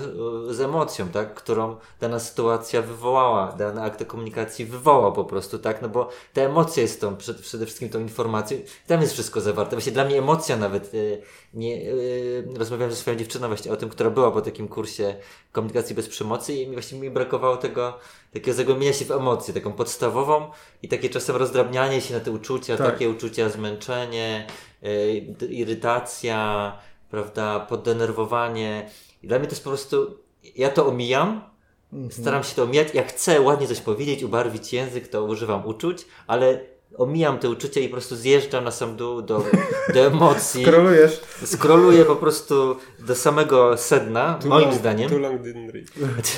z emocją, tak, którą dana sytuacja wywołała, dany akt komunikacji wywołał po prostu, tak, no bo ta emocja jest tą, przed, przede wszystkim tą informacją, tam jest wszystko zawarte. Właśnie dla mnie emocja nawet, e, nie, e, rozmawiałem ze swoją dziewczyną właśnie o tym, która była po takim kursie komunikacji bez przemocy i właśnie mi brakowało tego, takiego zagłębienia się w emocje, taką podstawową i takie czasem rozdrabnianie się na te uczucia, Tak. takie uczucia zmęczenie, y, irytacja, prawda, poddenerwowanie. I dla mnie to jest po prostu, ja to omijam, staram się to omijać. Jak chcę ładnie coś powiedzieć, ubarwić język, to używam uczuć, ale omijam te uczucia i po prostu zjeżdżam na sam dół do, do emocji. Skrolujesz. Skroluję po prostu do samego sedna, Too moim long- zdaniem. Too long didn't read. *laughs*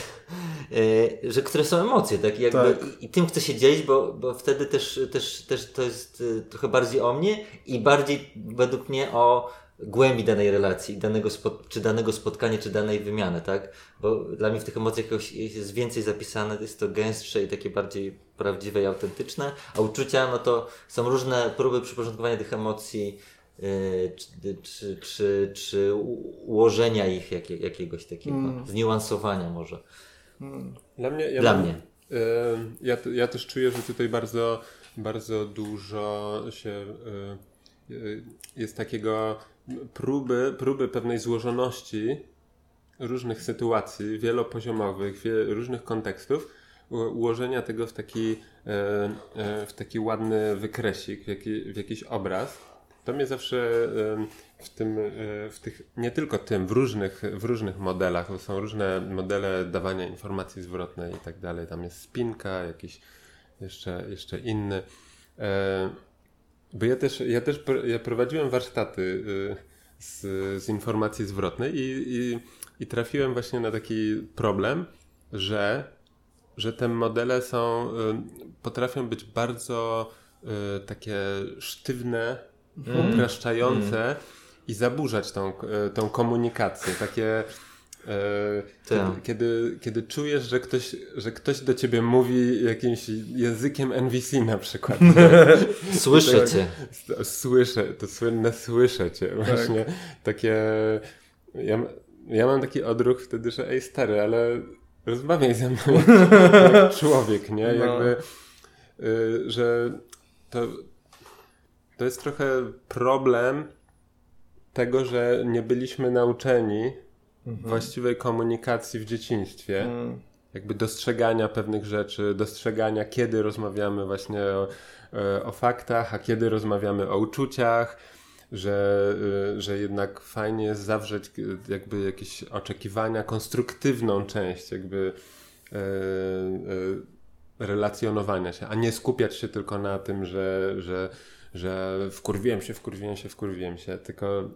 E, że które są emocje, tak? I Jakby, Tak. I, I tym chcę się dzielić, bo, bo wtedy też, też, też to jest e, trochę bardziej o mnie i bardziej według mnie o głębi danej relacji, danego spot, czy danego spotkania, czy danej wymiany, tak? Bo dla mnie w tych emocjach jakoś jest więcej zapisane, jest to gęstsze i takie bardziej prawdziwe i autentyczne, a uczucia, no to są różne próby przyporządkowania tych emocji, e, czy, czy, czy, czy ułożenia ich jakie, jakiegoś takiego, Mm. zniuansowania może. Dla mnie. Ja Dla mam- mnie. E, Ja, ja też czuję, że tutaj bardzo, bardzo dużo się e, jest takiego próby, próby pewnej złożoności różnych sytuacji, wielopoziomowych, wie, różnych kontekstów, ułożenia tego w taki, e, w taki ładny wykresik, w, jaki, w jakiś obraz. To mnie zawsze w tym, e, w tych, nie tylko tym, w różnych, w różnych modelach, bo są różne modele dawania informacji zwrotnej i tak dalej. Tam jest spinka, jakiś jeszcze, jeszcze inny. E, Bo ja też, ja też ja prowadziłem warsztaty y, z, z informacji zwrotnej i, i, i trafiłem właśnie na taki problem, że, że te modele są, y, potrafią być bardzo y, takie sztywne, upraszczające i zaburzać tą, y, tą komunikację. Takie e, Tak. kiedy, kiedy, kiedy czujesz, że ktoś, że ktoś do ciebie mówi jakimś językiem NVC na przykład. *laughs* Słyszę Tak. cię. Słyszę, to słynne słyszę cię. Właśnie takie. Ja, ja mam taki odruch wtedy, że ej stary, ale rozmawiaj ze mną jak, jak *laughs* człowiek, nie? No. Jakby, y, że to, to jest trochę problem tego, że nie byliśmy nauczeni właściwej komunikacji w dzieciństwie. Mm. jakby dostrzegania pewnych rzeczy, dostrzegania kiedy rozmawiamy właśnie o, e, o faktach, a kiedy rozmawiamy o uczuciach, że, y, że jednak fajnie jest zawrzeć y, jakby jakieś oczekiwania, konstruktywną część jakby e, e, relacjonowania się, a nie skupiać się tylko na tym, że, że, że wkurwiłem się, wkurwiłem się, wkurwiłem się, tylko,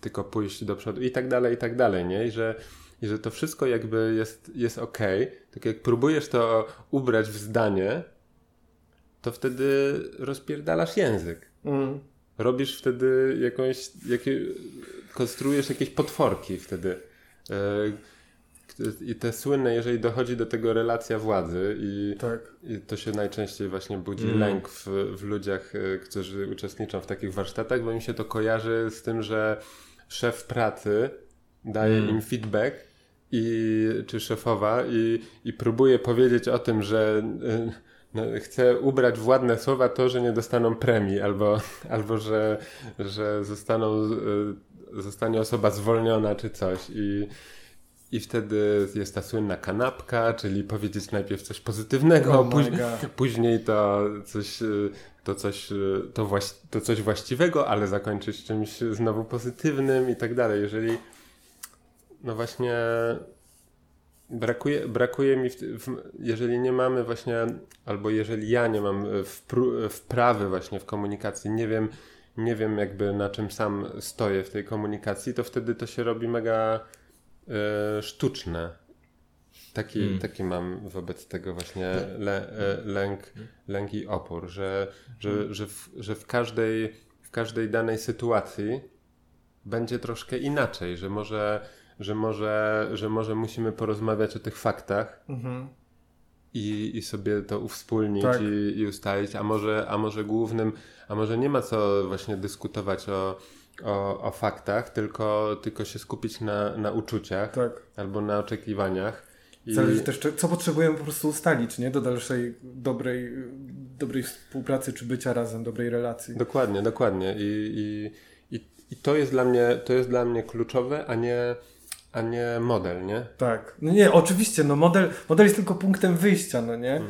tylko pójść do przodu i tak dalej, i tak dalej, nie? I że, i że to wszystko jakby jest, jest ok, tylko jak próbujesz to ubrać w zdanie, to wtedy rozpierdalasz język. Mm. Robisz wtedy jakąś, jakie, konstruujesz jakieś potworki wtedy. E, I te słynne, jeżeli dochodzi do tego relacja władzy i, Tak. i to się najczęściej właśnie budzi Mm. lęk w, w ludziach, e, którzy uczestniczą w takich warsztatach, bo mi się to kojarzy z tym, że szef pracy daje Mm. im feedback i, czy szefowa i, i próbuje powiedzieć o tym, że e, no, chce ubrać w ładne słowa to, że nie dostaną premii albo, *laughs* albo że, że zostaną, e, zostanie osoba zwolniona czy coś i i wtedy jest ta słynna kanapka, czyli powiedzieć najpierw coś pozytywnego, Oh później, później to coś, y, to, coś, y, to, właś, to coś właściwego, ale zakończyć czymś znowu pozytywnym i tak dalej. Jeżeli no właśnie brakuje, brakuje mi, w, w, jeżeli nie mamy właśnie, albo jeżeli ja nie mam wpru, wprawy właśnie w komunikacji, nie wiem, nie wiem jakby na czym sam stoję w tej komunikacji, to wtedy to się robi mega sztuczne. Taki, Mm. taki mam wobec tego właśnie le, e, lęk, lęk i opór, że, że, że, w, że w, każdej, w każdej danej sytuacji będzie troszkę inaczej, że może, że może, że może musimy porozmawiać o tych faktach Mhm. i, i sobie to uwspólnić Tak. i, i ustalić, a może, a może głównym, a może nie ma co właśnie dyskutować o, o, o faktach, tylko, tylko się skupić na, na uczuciach Tak. albo na oczekiwaniach. I, Zależy też, co potrzebujemy po prostu ustalić, nie? Do dalszej dobrej, dobrej współpracy, czy bycia razem, dobrej relacji. Dokładnie, dokładnie. I, i, i, i to, jest dla mnie, to jest dla mnie kluczowe, a nie, a nie model, nie? Tak. No nie, oczywiście, no model, model jest tylko punktem wyjścia, no nie? Mm.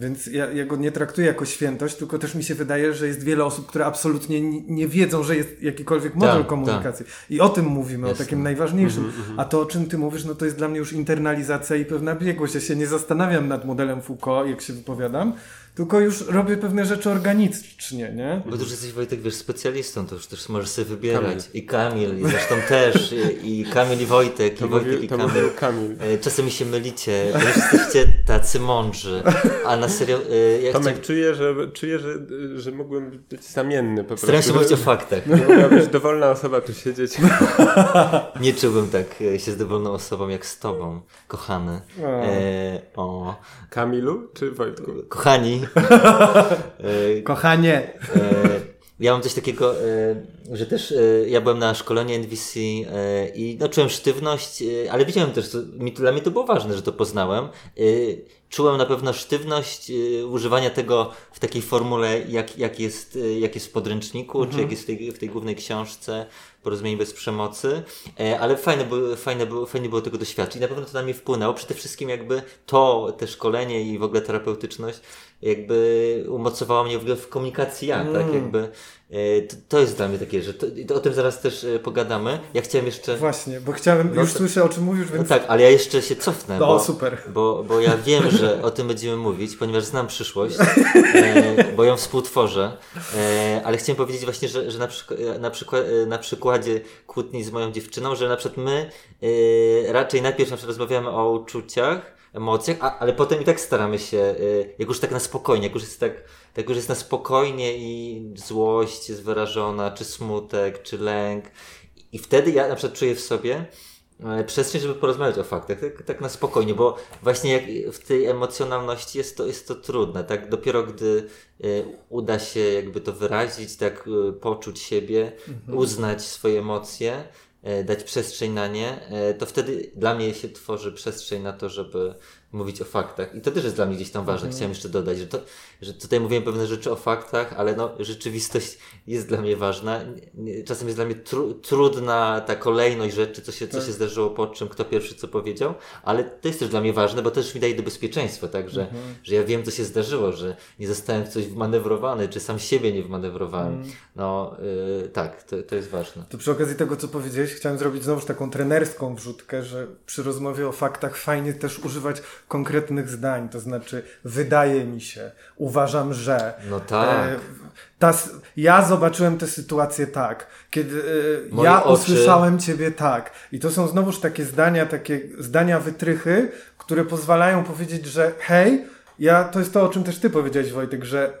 Więc ja, ja go nie traktuję jako świętość, tylko też mi się wydaje, że jest wiele osób, które absolutnie nie wiedzą, że jest jakikolwiek model Tak, komunikacji. I o tym mówimy, Jasne. o takim najważniejszym. Mhm, A to, o czym ty mówisz, no to jest dla mnie już internalizacja i pewna biegłość. Ja się nie zastanawiam nad modelem Foucault, jak się wypowiadam, tylko już robię pewne rzeczy organicznie, nie? Bo tu już jesteś Wojtek, wiesz, specjalistą, to już też możesz sobie wybierać. Kamil. I Kamil, i zresztą też, i, i Kamil i Wojtek, To i Wojtek mówił, i Kamil. Kamil. E, Czasami się mylicie, bo już jesteście tacy mądrzy. A na serio, e, ja Tomek, chciałem... czuję, że, czuję że, że mógłbym być zamienny po prostu. Staram się mówić o faktach. Nie mogła być dowolna osoba tu siedzieć. *laughs* Nie czułbym tak e, się z dowolną osobą jak z tobą, kochany. O. E, o, Kamilu czy Wojtku? kochani. *laughs* Kochanie! Ja mam coś takiego, e, że też e, ja byłem na szkoleniu NVC e, i no, czułem sztywność, ale wiedziałem też, to, dla mnie to było ważne, że to poznałem. Czułem na pewno sztywność używania tego w takiej formule, jak, jak, jest, jak jest w podręczniku, czy jak jest w tej, w tej głównej książce Porozumienie bez przemocy, ale fajne, było, fajne, było, fajnie było tego doświadczyć i na pewno to na mnie wpłynęło. Przede wszystkim jakby to, te szkolenie i w ogóle terapeutyczność jakby umocowało mnie w ogóle w komunikacji ja, tak Mm. jakby e, to, to jest dla mnie takie, że to, to o tym zaraz też e, pogadamy. Ja chciałem jeszcze... Właśnie, bo chciałem, No już słyszę o czym mówisz, No więc... tak, ale ja jeszcze się cofnę, No, bo, super. bo, bo ja wiem, że o tym będziemy mówić, ponieważ znam przyszłość, *laughs* e, bo ją współtworzę, e, ale chciałem powiedzieć właśnie, że, że na, przyk- na, przykład, e, na przykładzie kłótni z moją dziewczyną, że na przykład my e, raczej najpierw na przykład rozmawiamy o uczuciach, emocjach, a, ale potem i tak staramy się, e, jak już tak na spokojnie, jak już jest tak, tak już jest na spokojnie i złość jest wyrażona, czy smutek, czy lęk, i wtedy ja na przykład czuję w sobie e, przestrzeń, żeby porozmawiać o faktach, tak, tak na spokojnie, bo właśnie jak w tej emocjonalności jest to, jest to trudne, tak? Dopiero gdy e, uda się jakby to wyrazić, tak e, poczuć siebie, uznać swoje emocje, dać przestrzeń na nie, e, to wtedy dla mnie się tworzy przestrzeń na to, żeby, mówić o faktach. I to też jest dla mnie gdzieś tam ważne. Chciałem jeszcze dodać, że, to, że tutaj mówiłem pewne rzeczy o faktach, ale no, rzeczywistość jest dla mnie ważna. Czasem jest dla mnie tru, trudna ta kolejność rzeczy, co się, co się zdarzyło po czym, kto pierwszy co powiedział, ale to jest też dla mnie ważne, bo też mi daje do bezpieczeństwa, tak, że, że ja wiem, co się zdarzyło, że nie zostałem w coś wmanewrowany, czy sam siebie nie wmanewrowałem. No, y, tak, to, to jest ważne. To przy okazji tego, co powiedziałeś, chciałem zrobić znowuż taką trenerską wrzutkę, że przy rozmowie o faktach fajnie też używać konkretnych zdań, to znaczy wydaje mi się, uważam, że. No tak. E, ta, ja zobaczyłem tę sytuację tak, kiedy e, ja oczy- usłyszałem ciebie tak. I to są znowuż takie zdania, takie zdania wytrychy, które pozwalają powiedzieć, że hej, ja, to jest to, o czym też ty powiedziałeś, Wojtek, że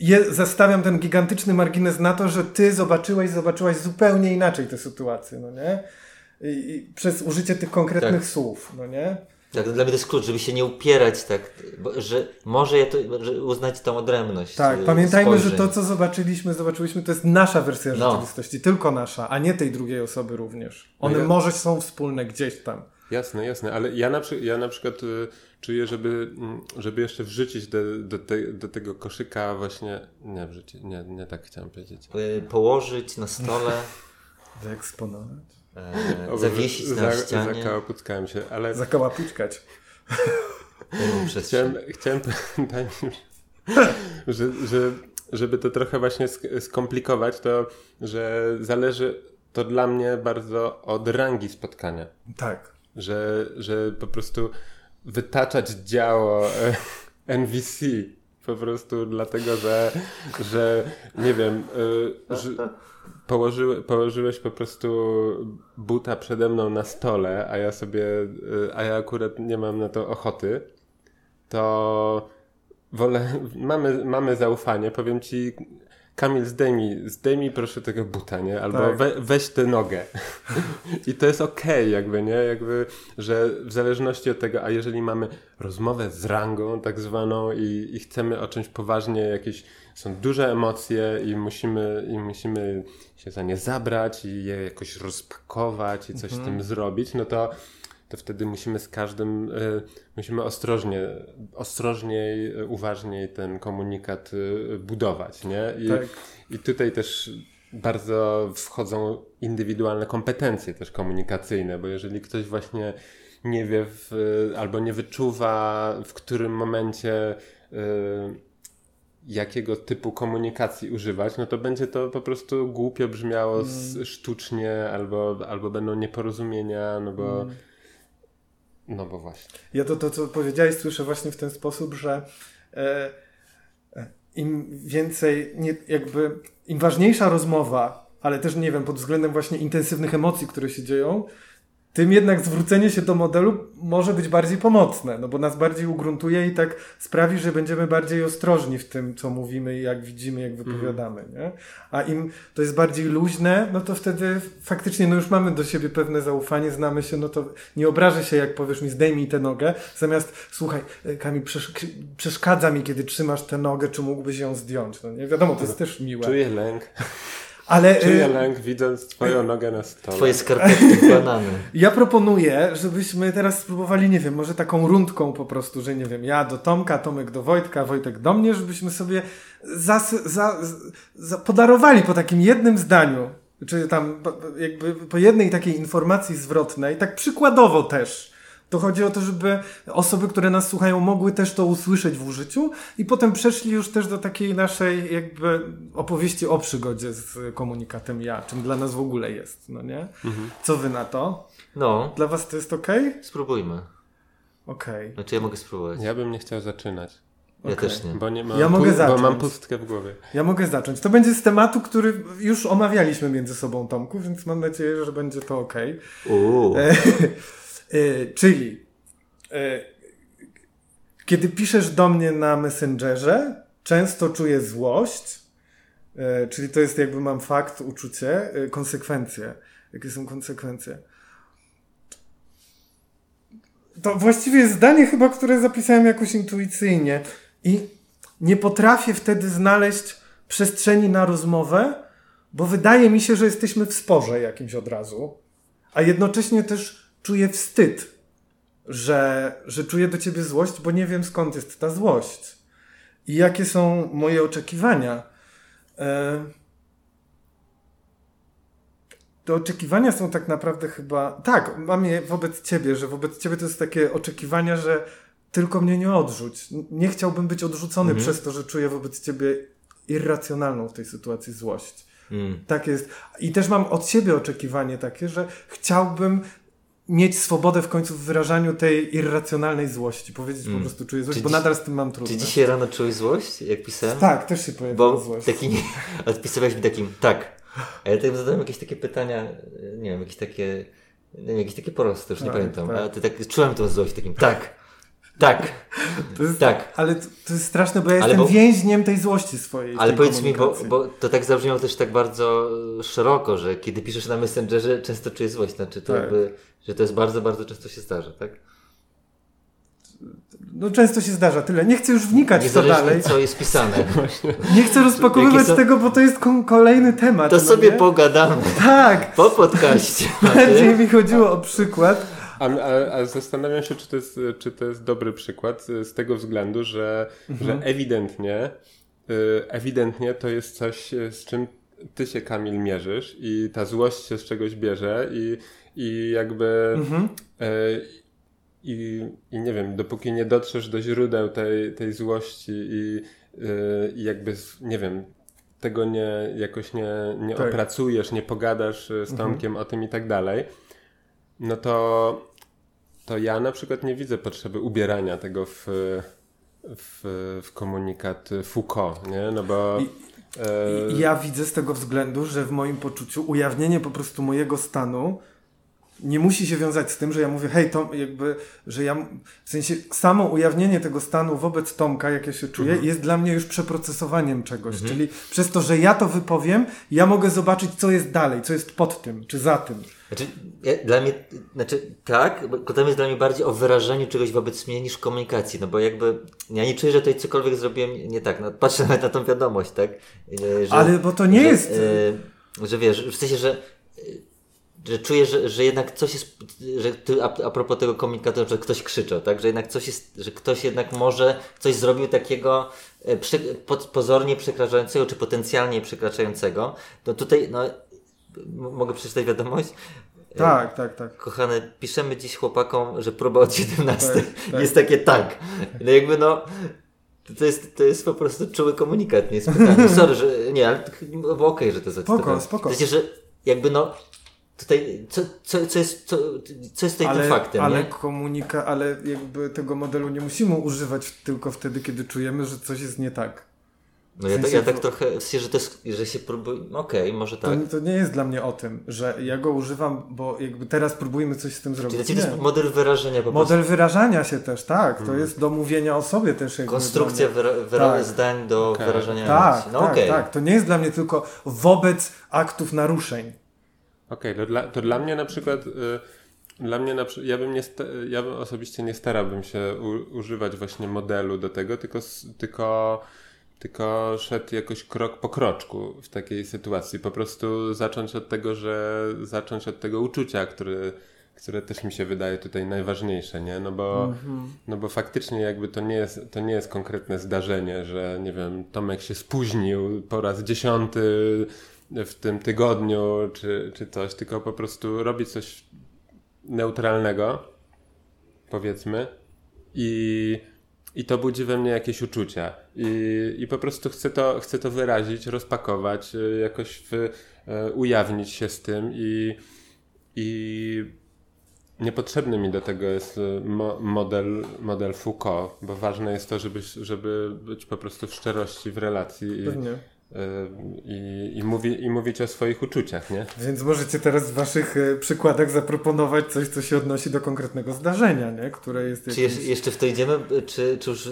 je, zastawiam ten gigantyczny margines na to, że ty zobaczyłeś, zobaczyłaś zupełnie inaczej tę sytuację, no nie? I, i przez użycie tych konkretnych Tak. słów, no nie? Tak, dla mnie to jest klucz, żeby się nie upierać tak, bo, że może ja to, że uznać tą odrębność. Tak, y, pamiętajmy, że spojrzeń. to, co zobaczyliśmy, zobaczyliśmy, to jest nasza wersja No. rzeczywistości, tylko nasza, a nie tej drugiej osoby również. One ja- może są wspólne gdzieś tam. Jasne, jasne, ale ja na, ja na przykład y, czuję, żeby, mm, żeby jeszcze wrzucić do, do, te, do tego koszyka właśnie, nie wrzucić, nie, nie tak chciałem powiedzieć. Y, Położyć na stole, *laughs* Wyeksponować. E, zawiesić na za, ścianie. Zakałapuckałem się, ale przestrzeń. chciałem, chciałem mi, że, że, żeby to trochę właśnie sk- skomplikować, to że zależy to dla mnie bardzo od rangi spotkania. Tak. że, że po prostu wytaczać działo e, NVC po prostu dlatego, że, że nie wiem, e, że położy, położyłeś po prostu buta przede mną na stole, a ja sobie, e, a ja akurat nie mam na to ochoty, to wolę, mamy, mamy zaufanie, powiem ci, Kamil, zdejmij, zdejmij proszę tego buta, nie? Albo Tak. we, weź tę nogę. *laughs* I to jest okej, jakby, nie? Jakby, że w zależności od tego, a jeżeli mamy rozmowę z rangą tak zwaną i, i chcemy o czymś poważnie, jakieś są duże emocje i musimy, i musimy się za nie zabrać i je jakoś rozpakować i coś z tym zrobić, no to to wtedy musimy z każdym, y, musimy ostrożnie, ostrożniej, uważniej ten komunikat y, budować, nie? I, Tak. I tutaj też bardzo wchodzą indywidualne kompetencje też komunikacyjne, bo jeżeli ktoś właśnie nie wie w, albo nie wyczuwa w którym momencie y, jakiego typu komunikacji używać, no to będzie to po prostu głupio brzmiało s- sztucznie albo, albo będą nieporozumienia, no bo no bo właśnie. Ja to, to, co powiedziałeś, słyszę właśnie w ten sposób, że e, e, im więcej, nie, jakby, im ważniejsza rozmowa, ale też nie wiem, pod względem właśnie intensywnych emocji, które się dzieją, tym jednak zwrócenie się do modelu może być bardziej pomocne, no bo nas bardziej ugruntuje i tak sprawi, że będziemy bardziej ostrożni w tym, co mówimy i jak widzimy, jak wypowiadamy, nie? A im to jest bardziej luźne, no to wtedy faktycznie, no już mamy do siebie pewne zaufanie, znamy się, no to nie obrażę się, jak powiesz mi, zdejmij tę nogę, zamiast, słuchaj, e, Kamil, przesz- przeszkadza mi, kiedy trzymasz tę nogę, czy mógłbyś ją zdjąć, no nie? Wiadomo, to jest też miłe. Czuję lęk, Ale e, czuję lęk widząc twoją nogę na stole. Twoje skarpetki banany. *laughs* Ja proponuję, żebyśmy teraz spróbowali, nie wiem, może taką rundką po prostu, że nie wiem, ja do Tomka, Tomek do Wojtka, Wojtek do mnie, żebyśmy sobie zas, za, za, podarowali po takim jednym zdaniu, czy tam jakby po jednej takiej informacji zwrotnej, tak przykładowo też. To chodzi o to, żeby osoby, które nas słuchają, mogły też to usłyszeć w użyciu i potem przeszli już też do takiej naszej jakby opowieści o przygodzie z komunikatem ja, czym dla nas w ogóle jest, no nie? Co wy na to? No, Dla was to jest ok? spróbujmy. Okej. Znaczy ja mogę spróbować. Ja bym nie chciał zaczynać, Ja też nie. bo nie mam, Ja mogę bo zacząć. mam pustkę w głowie. Ja mogę zacząć. To będzie z tematu, który już omawialiśmy między sobą, Tomku, więc mam nadzieję, że będzie to ok. Uuu. E, czyli, e, kiedy piszesz do mnie na Messengerze, często czuję złość, e, czyli to jest jakby mam fakt, uczucie, konsekwencje. Jakie są konsekwencje? To właściwie jest zdanie chyba, które zapisałem jakoś intuicyjnie i nie potrafię wtedy znaleźć przestrzeni na rozmowę, bo wydaje mi się, że jesteśmy w sporze jakimś od razu, a jednocześnie też czuję wstyd, że, że czuję do ciebie złość, bo nie wiem skąd jest ta złość. I jakie są moje oczekiwania. E, te oczekiwania są tak naprawdę chyba. Tak, mam je wobec ciebie, że wobec ciebie to jest takie oczekiwania, że tylko mnie nie odrzuć. Nie chciałbym być odrzucony Mhm. przez to, że czuję wobec ciebie irracjonalną w tej sytuacji złość. Mm. Tak jest. I też mam od siebie oczekiwanie takie, że chciałbym mieć swobodę w końcu w wyrażaniu tej irracjonalnej złości. Powiedzieć po Mm. prostu czuję złość, Czy bo dziś- nadal z tym mam trudno. Czy dzisiaj rano czułeś złość, jak pisałem? Tak, też się pojawiła Bo złość. taki *laughs* odpisywałeś mi takim tak. A ja tak zadałem jakieś takie pytania, nie wiem, jakieś takie, nie wiem, jakieś takie prosty, już nie Tak, pamiętam. tak. A ty tak czułem tą złość takim tak, tak, *laughs* To jest, tak. Ale to, to jest straszne, bo ja Ale jestem bo- więźniem tej złości swojej. Ale powiedz mi, bo, bo to tak zabrzmiało też tak bardzo e, szeroko, że kiedy piszesz na Messengerze, często czujesz złość. Znaczy to Tak. jakby, że to jest bardzo, bardzo często się zdarza, tak? No często się zdarza, tyle. Nie chcę już wnikać w to dalej. co jest pisane. *laughs* Nie chcę rozpakowywać są- tego, bo to jest kolejny temat. To no sobie nie? pogadamy Tak! po podcaście. *laughs* Bardziej mi chodziło o przykład. A, a, a zastanawiam się, czy to, jest, czy to jest dobry przykład z tego względu, że, że ewidentnie, y, ewidentnie to jest coś, z czym ty się, Kamil, mierzysz i ta złość się z czegoś bierze i, i jakby Mhm. y, i, i nie wiem, dopóki nie dotrzesz do źródeł tej, tej złości i, y, i jakby, nie wiem, tego nie, jakoś nie, nie Tak. opracujesz, nie pogadasz y, z Tomkiem o tym i tak dalej, no to, to ja na przykład nie widzę potrzeby ubierania tego w, w, w komunikat Foucault, nie? No bo... E, I ja widzę z tego względu, że w moim poczuciu ujawnienie po prostu mojego stanu nie musi się wiązać z tym, że ja mówię, hej, Tom, jakby, że ja, w sensie samo ujawnienie tego stanu wobec Tomka, jak ja się czuję, jest dla mnie już przeprocesowaniem czegoś, czyli przez to, że ja to wypowiem, ja mogę zobaczyć, co jest dalej, co jest pod tym, czy za tym. Znaczy, ja, dla mnie, znaczy tak, bo to jest dla mnie bardziej o wyrażeniu czegoś wobec mnie niż komunikacji, no bo jakby ja nie czuję, że tutaj cokolwiek zrobiłem nie tak, no patrzę nawet na tą wiadomość, tak? E, Że, Ale bo to nie że, jest... E, że wiesz, w sensie, że że czuję, że, że jednak coś jest, że ty, a, a propos tego komunikatu, że ktoś krzyczał, tak, że jednak coś jest, że ktoś jednak może coś zrobił takiego e, prze, po, pozornie przekraczającego, czy potencjalnie przekraczającego, no tutaj, no, mogę przeczytać wiadomość? E, Tak, tak, tak. Kochane, piszemy dziś chłopakom, że próba od 17 Tak, tak. jest takie tak. No jakby no, to jest, to jest po prostu czuły komunikat, nie jest pytanie. Sorry, że nie, ale okej, że to zacytowałem. Spoko, spoko. W sensie, że jakby no, tutaj, co, co, co jest, co, co jest tutaj Ale, tym faktem, ale nie? komunika, ale jakby tego modelu nie musimy używać tylko wtedy, kiedy czujemy, że coś jest nie tak. No ja, w tak- sensie ja tak to- trochę, w sensie, że to jest, że się próbuje, okej, może To, tak. to nie jest dla mnie o tym, że ja go używam, bo jakby teraz próbujemy coś z tym Czyli zrobić. to jest model wyrażenia po Model wyrażania się też, tak. To Mhm. jest do mówienia o sobie też. jakby Konstrukcja wyra- wyra- Tak. zdań do Okej. wyrażania Tak, emocji. No tak, okej. tak. To nie jest dla mnie tylko wobec aktów naruszeń. Okej, to, dla, to dla mnie na przykład, y, dla mnie na, ja bym nie, ja bym osobiście nie starałbym się u, używać właśnie modelu do tego, tylko, tylko, tylko szedł jakoś krok po kroczku w takiej sytuacji. Po prostu zacząć od tego, że zacząć od tego uczucia, który, które też mi się wydaje tutaj najważniejsze, nie? No bo, no bo faktycznie jakby to nie, jest, to nie jest konkretne zdarzenie, że nie wiem, Tomek się spóźnił po raz dziesiąty w tym tygodniu, czy, czy coś, tylko po prostu robi coś neutralnego, powiedzmy, i, i to budzi we mnie jakieś uczucia. I, i po prostu chcę to, chcę to wyrazić, rozpakować, y, jakoś w, y, ujawnić się z tym i, i niepotrzebny mi do tego jest y, mo, model, model Foucault, bo ważne jest to, żeby, żeby być po prostu w szczerości w relacji i, i, i, mówi, i mówić o swoich uczuciach, nie? Więc możecie teraz w waszych e, przykładach zaproponować coś, co się odnosi do konkretnego zdarzenia, nie? które jest Czy jakimś... jeszcze, jeszcze w to idziemy, czy, czy, już,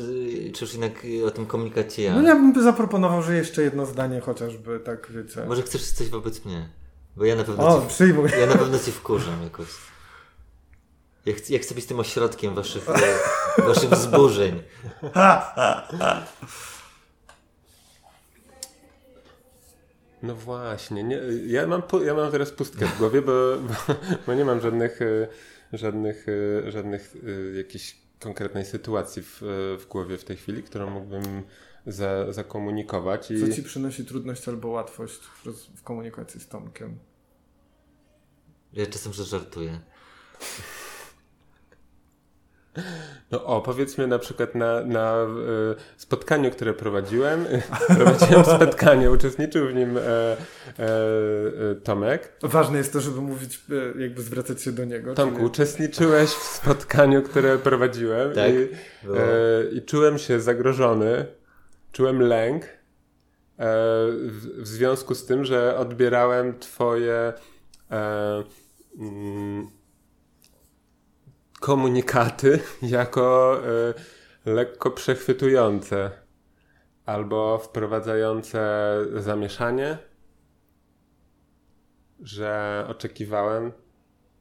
czy już jednak o tym komunikacie ja? No ja bym zaproponował, że jeszcze jedno zdanie chociażby, tak wiecie. Może chcesz coś wobec mnie? Bo ja na pewno, O, cię, przyjmuj. ja na pewno cię wkurzam jakoś. Ja chcę, ja chcę być tym ośrodkiem waszych, e, waszych wzburzeń. *laughs* No właśnie, nie, ja, mam, ja mam teraz pustkę w głowie, bo, bo, bo nie mam żadnych, y, żadnych, y, żadnych y, jakichś konkretnej sytuacji w, w głowie w tej chwili, którą mógłbym za, zakomunikować. I... Co ci przynosi trudność albo łatwość w, roz- w komunikacji z Tomkiem? Ja czasem żartuję. No o, powiedzmy na przykład na, na e, spotkaniu, które prowadziłem. *laughs* prowadziłem spotkanie, uczestniczył w nim e, e, e, Tomek. Ważne jest to, żeby mówić, e, jakby zwracać się do niego. Tomku, czyli- uczestniczyłeś w spotkaniu, które prowadziłem Tak, i, e, i czułem się zagrożony, czułem lęk e, w, w związku z tym, że odbierałem twoje e, mm, komunikaty *laughs* jako e, lekko przechwytujące albo wprowadzające zamieszanie, że oczekiwałem,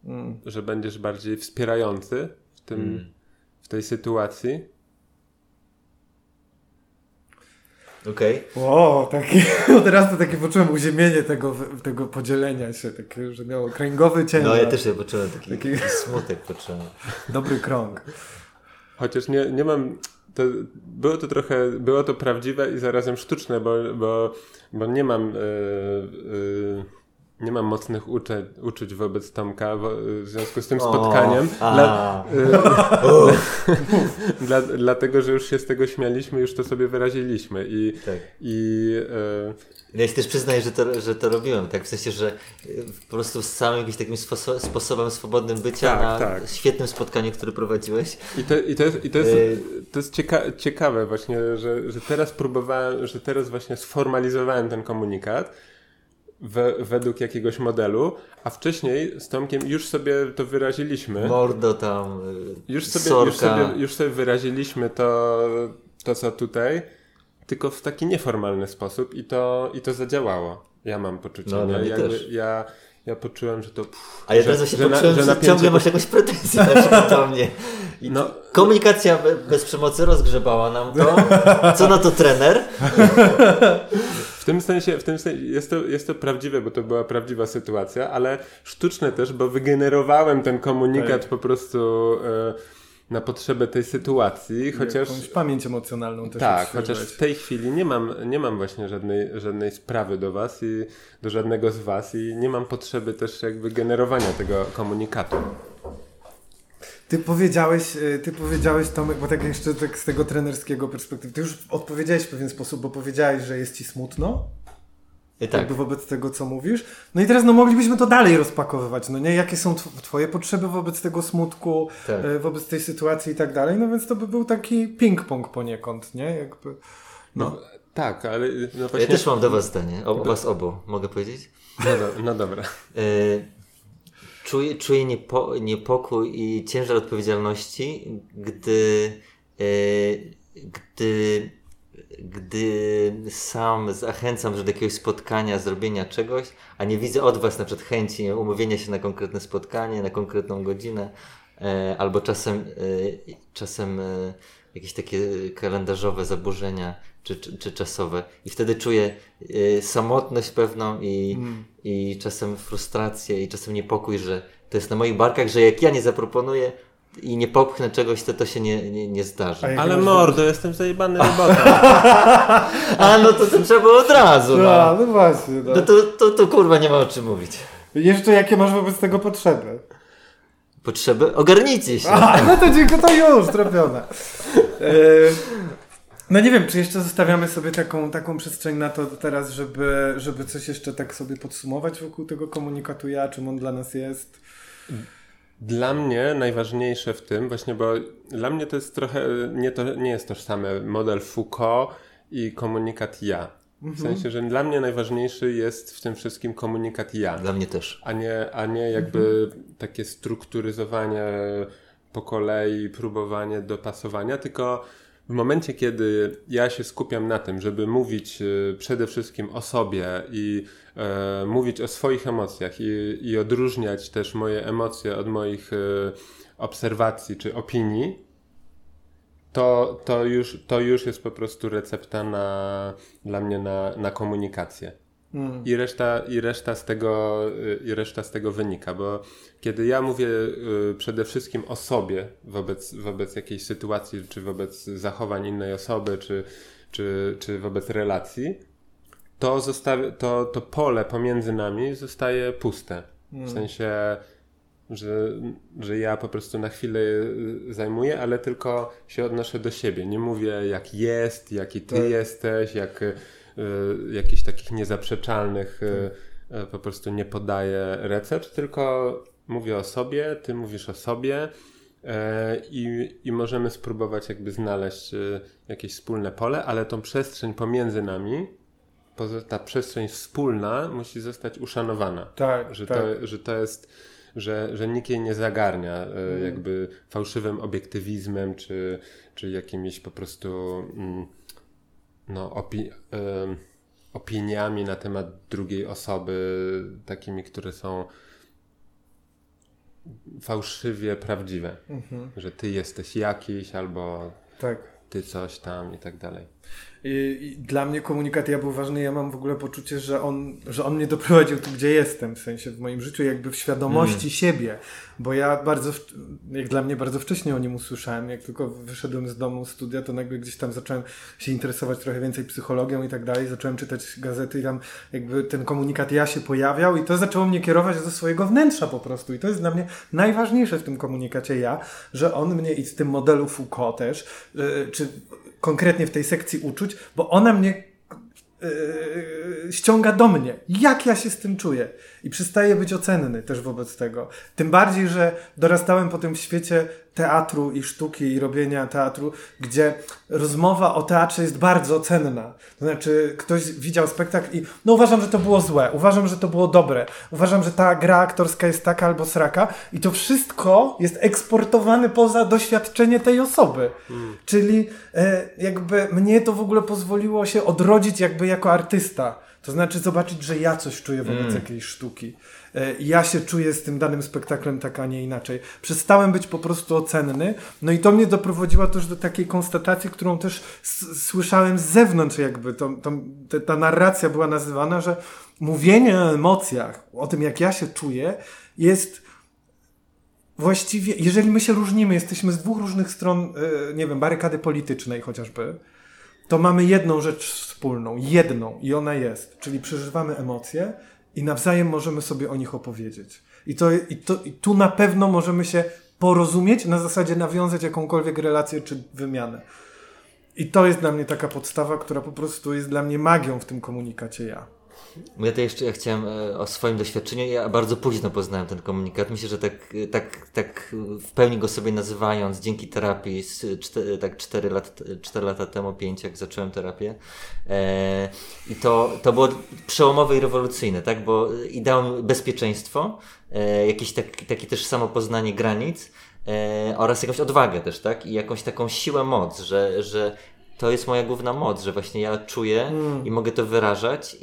Mm. że będziesz bardziej wspierający w tym, Mm. w tej sytuacji. Okej. O, taki, *laughs* od razu takie poczułem uziemienie tego, tego podzielenia się, takie, że miało kręgowy cień. No ja też ja poczułem taki, Taki- taki smutek poczułem. *laughs* Dobry krąg. Chociaż nie, nie mam. To, było to trochę, było to prawdziwe i zarazem sztuczne, bo, bo, bo nie mam. Yy, yy, nie mam mocnych ucze, uczuć wobec Tomka wo, w związku z tym O, spotkaniem. a. Dla, *laughs* yy, *laughs* dla, dlatego, że już się z tego śmialiśmy, już to sobie wyraziliśmy. I, Tak. i No Ja się też przyznaję, że to, że to robiłem, tak? W sensie, że y, po prostu z samym jakimś takim sposo- sposobem swobodnym bycia Tak, na tak. świetnym spotkaniu, które prowadziłeś. I to, i to jest, i to jest, Yy. to jest cieka ciekawe właśnie, że, że teraz próbowałem, że teraz właśnie sformalizowałem ten komunikat we, według jakiegoś modelu, a wcześniej z Tomkiem już sobie to wyraziliśmy. Mordo tam, y, Już sobie, sorka. już sobie, już sobie wyraziliśmy to, to, co tutaj, tylko w taki nieformalny sposób i to, i to zadziałało. Ja mam poczucie. No, nie? Jakby też. Ja, ja poczułem, że to... Pff, A ja że, teraz się że, na- poczułem, że że, napięcie ciągle masz jakąś pretensję na do mnie. I No. Komunikacja be- bez przemocy rozgrzebała nam to. Co na to trener? *laughs* W tym sensie, w tym sensie jest, to, jest to prawdziwe, bo to była prawdziwa sytuacja, ale sztuczne też, bo wygenerowałem ten komunikat Tak. po prostu e, na potrzebę tej sytuacji, chociaż Jakąś pamięć emocjonalną też tak, chociaż w tej chwili nie mam, nie mam właśnie żadnej, żadnej sprawy do was i do żadnego z was i nie mam potrzeby też jakby generowania tego komunikatu. Ty powiedziałeś, y, ty powiedziałeś Tomek, bo tak jeszcze tak z tego trenerskiego perspektywy, ty już odpowiedziałeś w pewien sposób, bo powiedziałeś, że jest ci smutno, I tak. jakby wobec tego, co mówisz. No i teraz no moglibyśmy to dalej rozpakowywać, no nie? Jakie są tw- twoje potrzeby wobec tego smutku, Tak. y, wobec tej sytuacji i tak dalej, no więc to by był taki ping-pong poniekąd, nie? Jakby, no. Tak, ale no Ja właśnie... też mam do was zdanie, o, o was obu, mogę powiedzieć? No, do, no dobra. Czuję, czuję niepo, niepokój i ciężar odpowiedzialności, gdy, e, gdy, gdy sam zachęcam że do jakiegoś spotkania, zrobienia czegoś, a nie widzę od Was na przykład chęci umówienia się na konkretne spotkanie, na konkretną godzinę, e, albo czasem, e, czasem jakieś takie kalendarzowe zaburzenia czy, czy, czy czasowe. I wtedy czuję e, samotność pewną i, i czasem frustrację i czasem niepokój, że to jest na moich barkach, że jak ja nie zaproponuję i nie popchnę czegoś, to to się nie, nie, nie zdarzy. Ale masz- mordo, jestem zajebany robotą. *laughs* A no to, to trzeba było od razu. No, No, no właśnie. No. no to, to, to kurwa nie ma o czym mówić. Jeszcze jakie masz wobec tego potrzeby? Potrzeby? Ogarnijcie się. A, no to dziękuję, to już, trafione. *laughs* E, no nie wiem, czy jeszcze zostawiamy sobie taką, taką przestrzeń na to teraz, żeby, żeby coś jeszcze tak sobie podsumować wokół tego komunikatu ja, czym on dla nas jest. Dla mnie najważniejsze w tym, właśnie bo dla mnie to jest trochę, nie, to, nie jest tożsame model Foucault i komunikat ja. W sensie, że dla mnie najważniejszy jest w tym wszystkim komunikat ja, Dla mnie też. a nie, a nie jakby takie strukturyzowanie po kolei, próbowanie dopasowania, tylko w momencie, kiedy ja się skupiam na tym, żeby mówić e, przede wszystkim o sobie i e, mówić o swoich emocjach i, i odróżniać też moje emocje od moich e, obserwacji czy opinii, to, to, już, to już jest po prostu recepta na, dla mnie na, na komunikację. Mm. I reszta, i, reszta z tego, y, I reszta z tego wynika, bo kiedy ja mówię y, przede wszystkim o sobie wobec, wobec jakiejś sytuacji, czy wobec zachowań innej osoby, czy, czy, czy wobec relacji, to, zostawi, to, to pole pomiędzy nami zostaje puste. W sensie, że, że ja po prostu na chwilę y, zajmuję, ale tylko się odnoszę do siebie. Nie mówię jak jest, jaki ty Tak. jesteś, jak jakichś takich niezaprzeczalnych y, y, po prostu nie podaję recept, tylko mówię o sobie, ty mówisz o sobie. y, I, I możemy spróbować jakby znaleźć y, jakieś wspólne pole, ale tą przestrzeń pomiędzy nami, ta przestrzeń wspólna musi zostać uszanowana Tak, że, tak. to, że to jest, że, że nikt jej nie zagarnia Mm. jakby fałszywym obiektywizmem, czy, czy jakimiś po prostu mm, no, opi- opiniami na temat drugiej osoby, takimi, które są fałszywie prawdziwe. Mhm. Że ty jesteś jakiś, albo tak. ty coś tam i tak dalej. I, I dla mnie komunikat ja był ważny. Ja mam w ogóle poczucie, że on, że on mnie doprowadził tu, gdzie jestem, w sensie w moim życiu, jakby w świadomości siebie. Bo ja bardzo, jak dla mnie bardzo wcześnie o nim usłyszałem. Jak tylko wyszedłem z domu, studia, to nagle gdzieś tam zacząłem się interesować trochę więcej psychologią i tak dalej. Zacząłem czytać gazety i tam jakby ten komunikat ja się pojawiał i to zaczęło mnie kierować do swojego wnętrza po prostu. I to jest dla mnie najważniejsze w tym komunikacie ja, że on mnie i w tym modelu Foucault też, yy, czy konkretnie w tej sekcji uczuć, bo ona mnie yy, ściąga do mnie. Jak ja się z tym czuję? I przestaję być ocenny też wobec tego. Tym bardziej, że dorastałem potem w świecie teatru i sztuki i robienia teatru, gdzie rozmowa o teatrze jest bardzo cenna. To znaczy, ktoś widział spektakl i no uważam, że to było złe, uważam, że to było dobre, uważam, że ta gra aktorska jest taka albo sraka i to wszystko jest eksportowane poza doświadczenie tej osoby. Czyli e, jakby mnie to w ogóle pozwoliło się odrodzić jakby jako artysta. To znaczy zobaczyć, że ja coś czuję wobec jakiejś sztuki. E, ja się czuję z tym danym spektaklem tak, a nie inaczej. Przestałem być po prostu ocenny. No i to mnie doprowadziło też do takiej konstatacji, którą też słyszałem z zewnątrz jakby. To, to, ta narracja była nazywana, że mówienie o emocjach, o tym jak ja się czuję, jest właściwie, jeżeli my się różnimy, jesteśmy z dwóch różnych stron, e, nie wiem, barykady politycznej chociażby, to mamy jedną rzecz wspólną, jedną i ona jest, czyli przeżywamy emocje i nawzajem możemy sobie o nich opowiedzieć. I, to, i, to, I tu na pewno możemy się porozumieć, na zasadzie nawiązać jakąkolwiek relację czy wymianę. I to jest dla mnie taka podstawa, która po prostu jest dla mnie magią w tym komunikacie ja. Ja to jeszcze ja chciałem e, o swoim doświadczeniu. Ja bardzo późno poznałem ten komunikat. Myślę, że tak, e, tak, tak w pełni go sobie nazywając, dzięki terapii, tak 4, lat, 4 lata temu, 5, jak zacząłem terapię. E, I to, to było przełomowe i rewolucyjne, tak? Bo i dało mi bezpieczeństwo, e, jakieś tak, takie też samopoznanie granic. E, oraz jakąś odwagę też, tak? I jakąś taką siłę, moc, że, że to jest moja główna moc, że właśnie ja czuję i mogę to wyrażać e,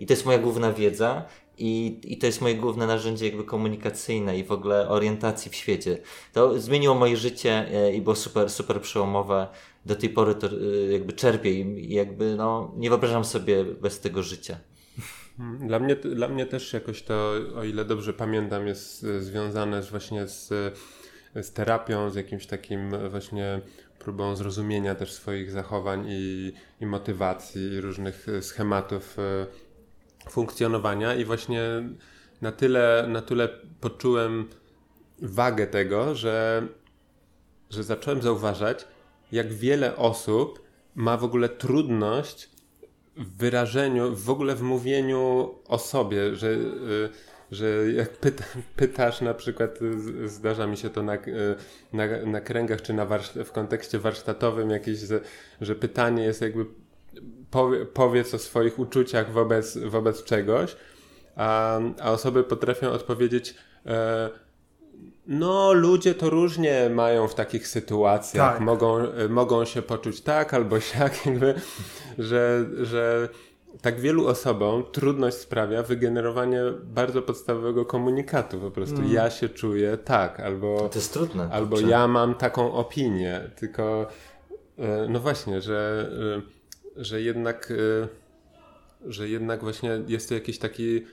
i to jest moja główna wiedza i, i to jest moje główne narzędzie jakby komunikacyjne i w ogóle orientacji w świecie. To zmieniło moje życie e, i było super, super przełomowe. Do tej pory to e, jakby czerpię i i jakby no nie wyobrażam sobie bez tego życia. Dla mnie, dla mnie też jakoś to, o ile dobrze pamiętam, jest związane z właśnie z, z terapią, z jakimś takim właśnie próbą zrozumienia też swoich zachowań i, i motywacji i różnych e, schematów e, funkcjonowania. I właśnie na tyle, na tyle poczułem wagę tego, że, że zacząłem zauważać, jak wiele osób ma w ogóle trudność w wyrażeniu, w ogóle w mówieniu o sobie, że, y, że jak pyta, *laughs* pytasz na przykład, zdarza mi się to na, y, na, na kręgach czy na w kontekście warsztatowym jakieś, że, że pytanie jest jakby powie, powiedz o swoich uczuciach wobec, wobec czegoś, a, a osoby potrafią odpowiedzieć e, no, ludzie to różnie mają w takich sytuacjach. Tak. Mogą, e, mogą się poczuć tak albo siak, *laughs* jakby, że, że tak wielu osobom trudność sprawia wygenerowanie bardzo podstawowego komunikatu. Po prostu Mm. ja się czuję tak, albo, To jest trudne. albo kurczę. ja mam taką opinię. Tylko, e, no właśnie, że, e, że jednak. e, że jednak właśnie jest to jakiś taki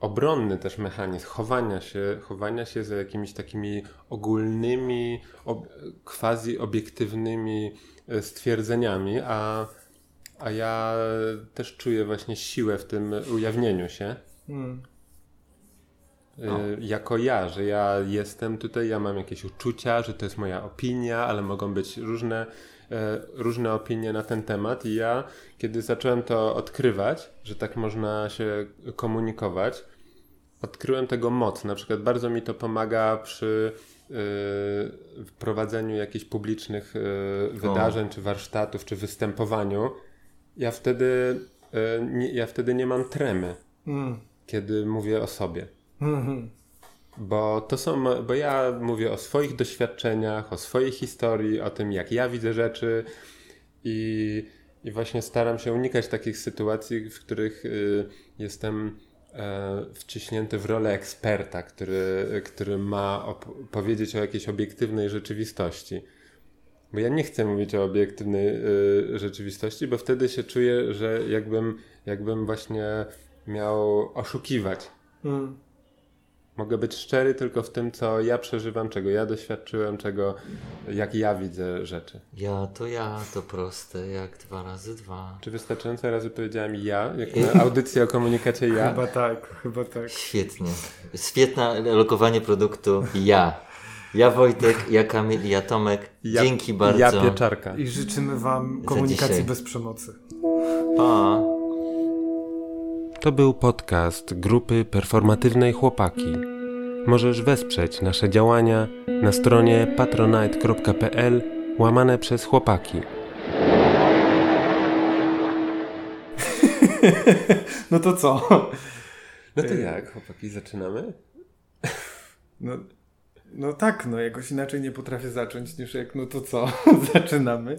obronny też mechanizm chowania się, chowania się za jakimiś takimi ogólnymi, ob, quasi obiektywnymi stwierdzeniami, a, a ja też czuję właśnie siłę w tym ujawnieniu się. Hmm. Jako ja, że ja jestem tutaj, ja mam jakieś uczucia, że to jest moja opinia, ale mogą być różne, e, różne opinie na ten temat. I ja, kiedy zacząłem to odkrywać, że tak można się komunikować, odkryłem tego moc. Na przykład bardzo mi to pomaga przy yy, prowadzeniu jakichś publicznych wydarzeń, o. czy warsztatów, czy występowaniu. Ja wtedy, yy, nie, ja wtedy nie mam tremy, mm. kiedy mówię o sobie. Mm -hmm. Bo to są, bo ja mówię o swoich doświadczeniach, o swojej historii, o tym, jak ja widzę rzeczy i, i właśnie staram się unikać takich sytuacji, w których y, jestem E, wciśnięty w rolę eksperta, który, który ma powiedzieć o jakiejś obiektywnej rzeczywistości. Bo ja nie chcę mówić o obiektywnej y, rzeczywistości, bo wtedy się czuję, że jakbym, jakbym właśnie miał oszukiwać. Mm. Mogę być szczery tylko w tym, co ja przeżywam, czego ja doświadczyłem, czego, jak ja widzę rzeczy. Ja to ja, to proste, jak dwa razy dwa. Czy wystarczająco razy powiedziałem ja, jak na audycji o komunikacie ja? Chyba tak, chyba tak. Świetnie. Świetne lokowanie produktu ja. Ja Wojtek, ja Kamil, ja Tomek. Ja, Dzięki bardzo. Ja Pieczarka. I życzymy Wam komunikacji bez przemocy. Pa. To był podcast grupy performatywnej Chłopaki. Możesz wesprzeć nasze działania na stronie patronite.pl łamane przez chłopaki. *laughs* No to co? No to jak, chłopaki, zaczynamy? No, no tak, no jakoś inaczej nie potrafię zacząć niż jak no to co, *laughs* zaczynamy.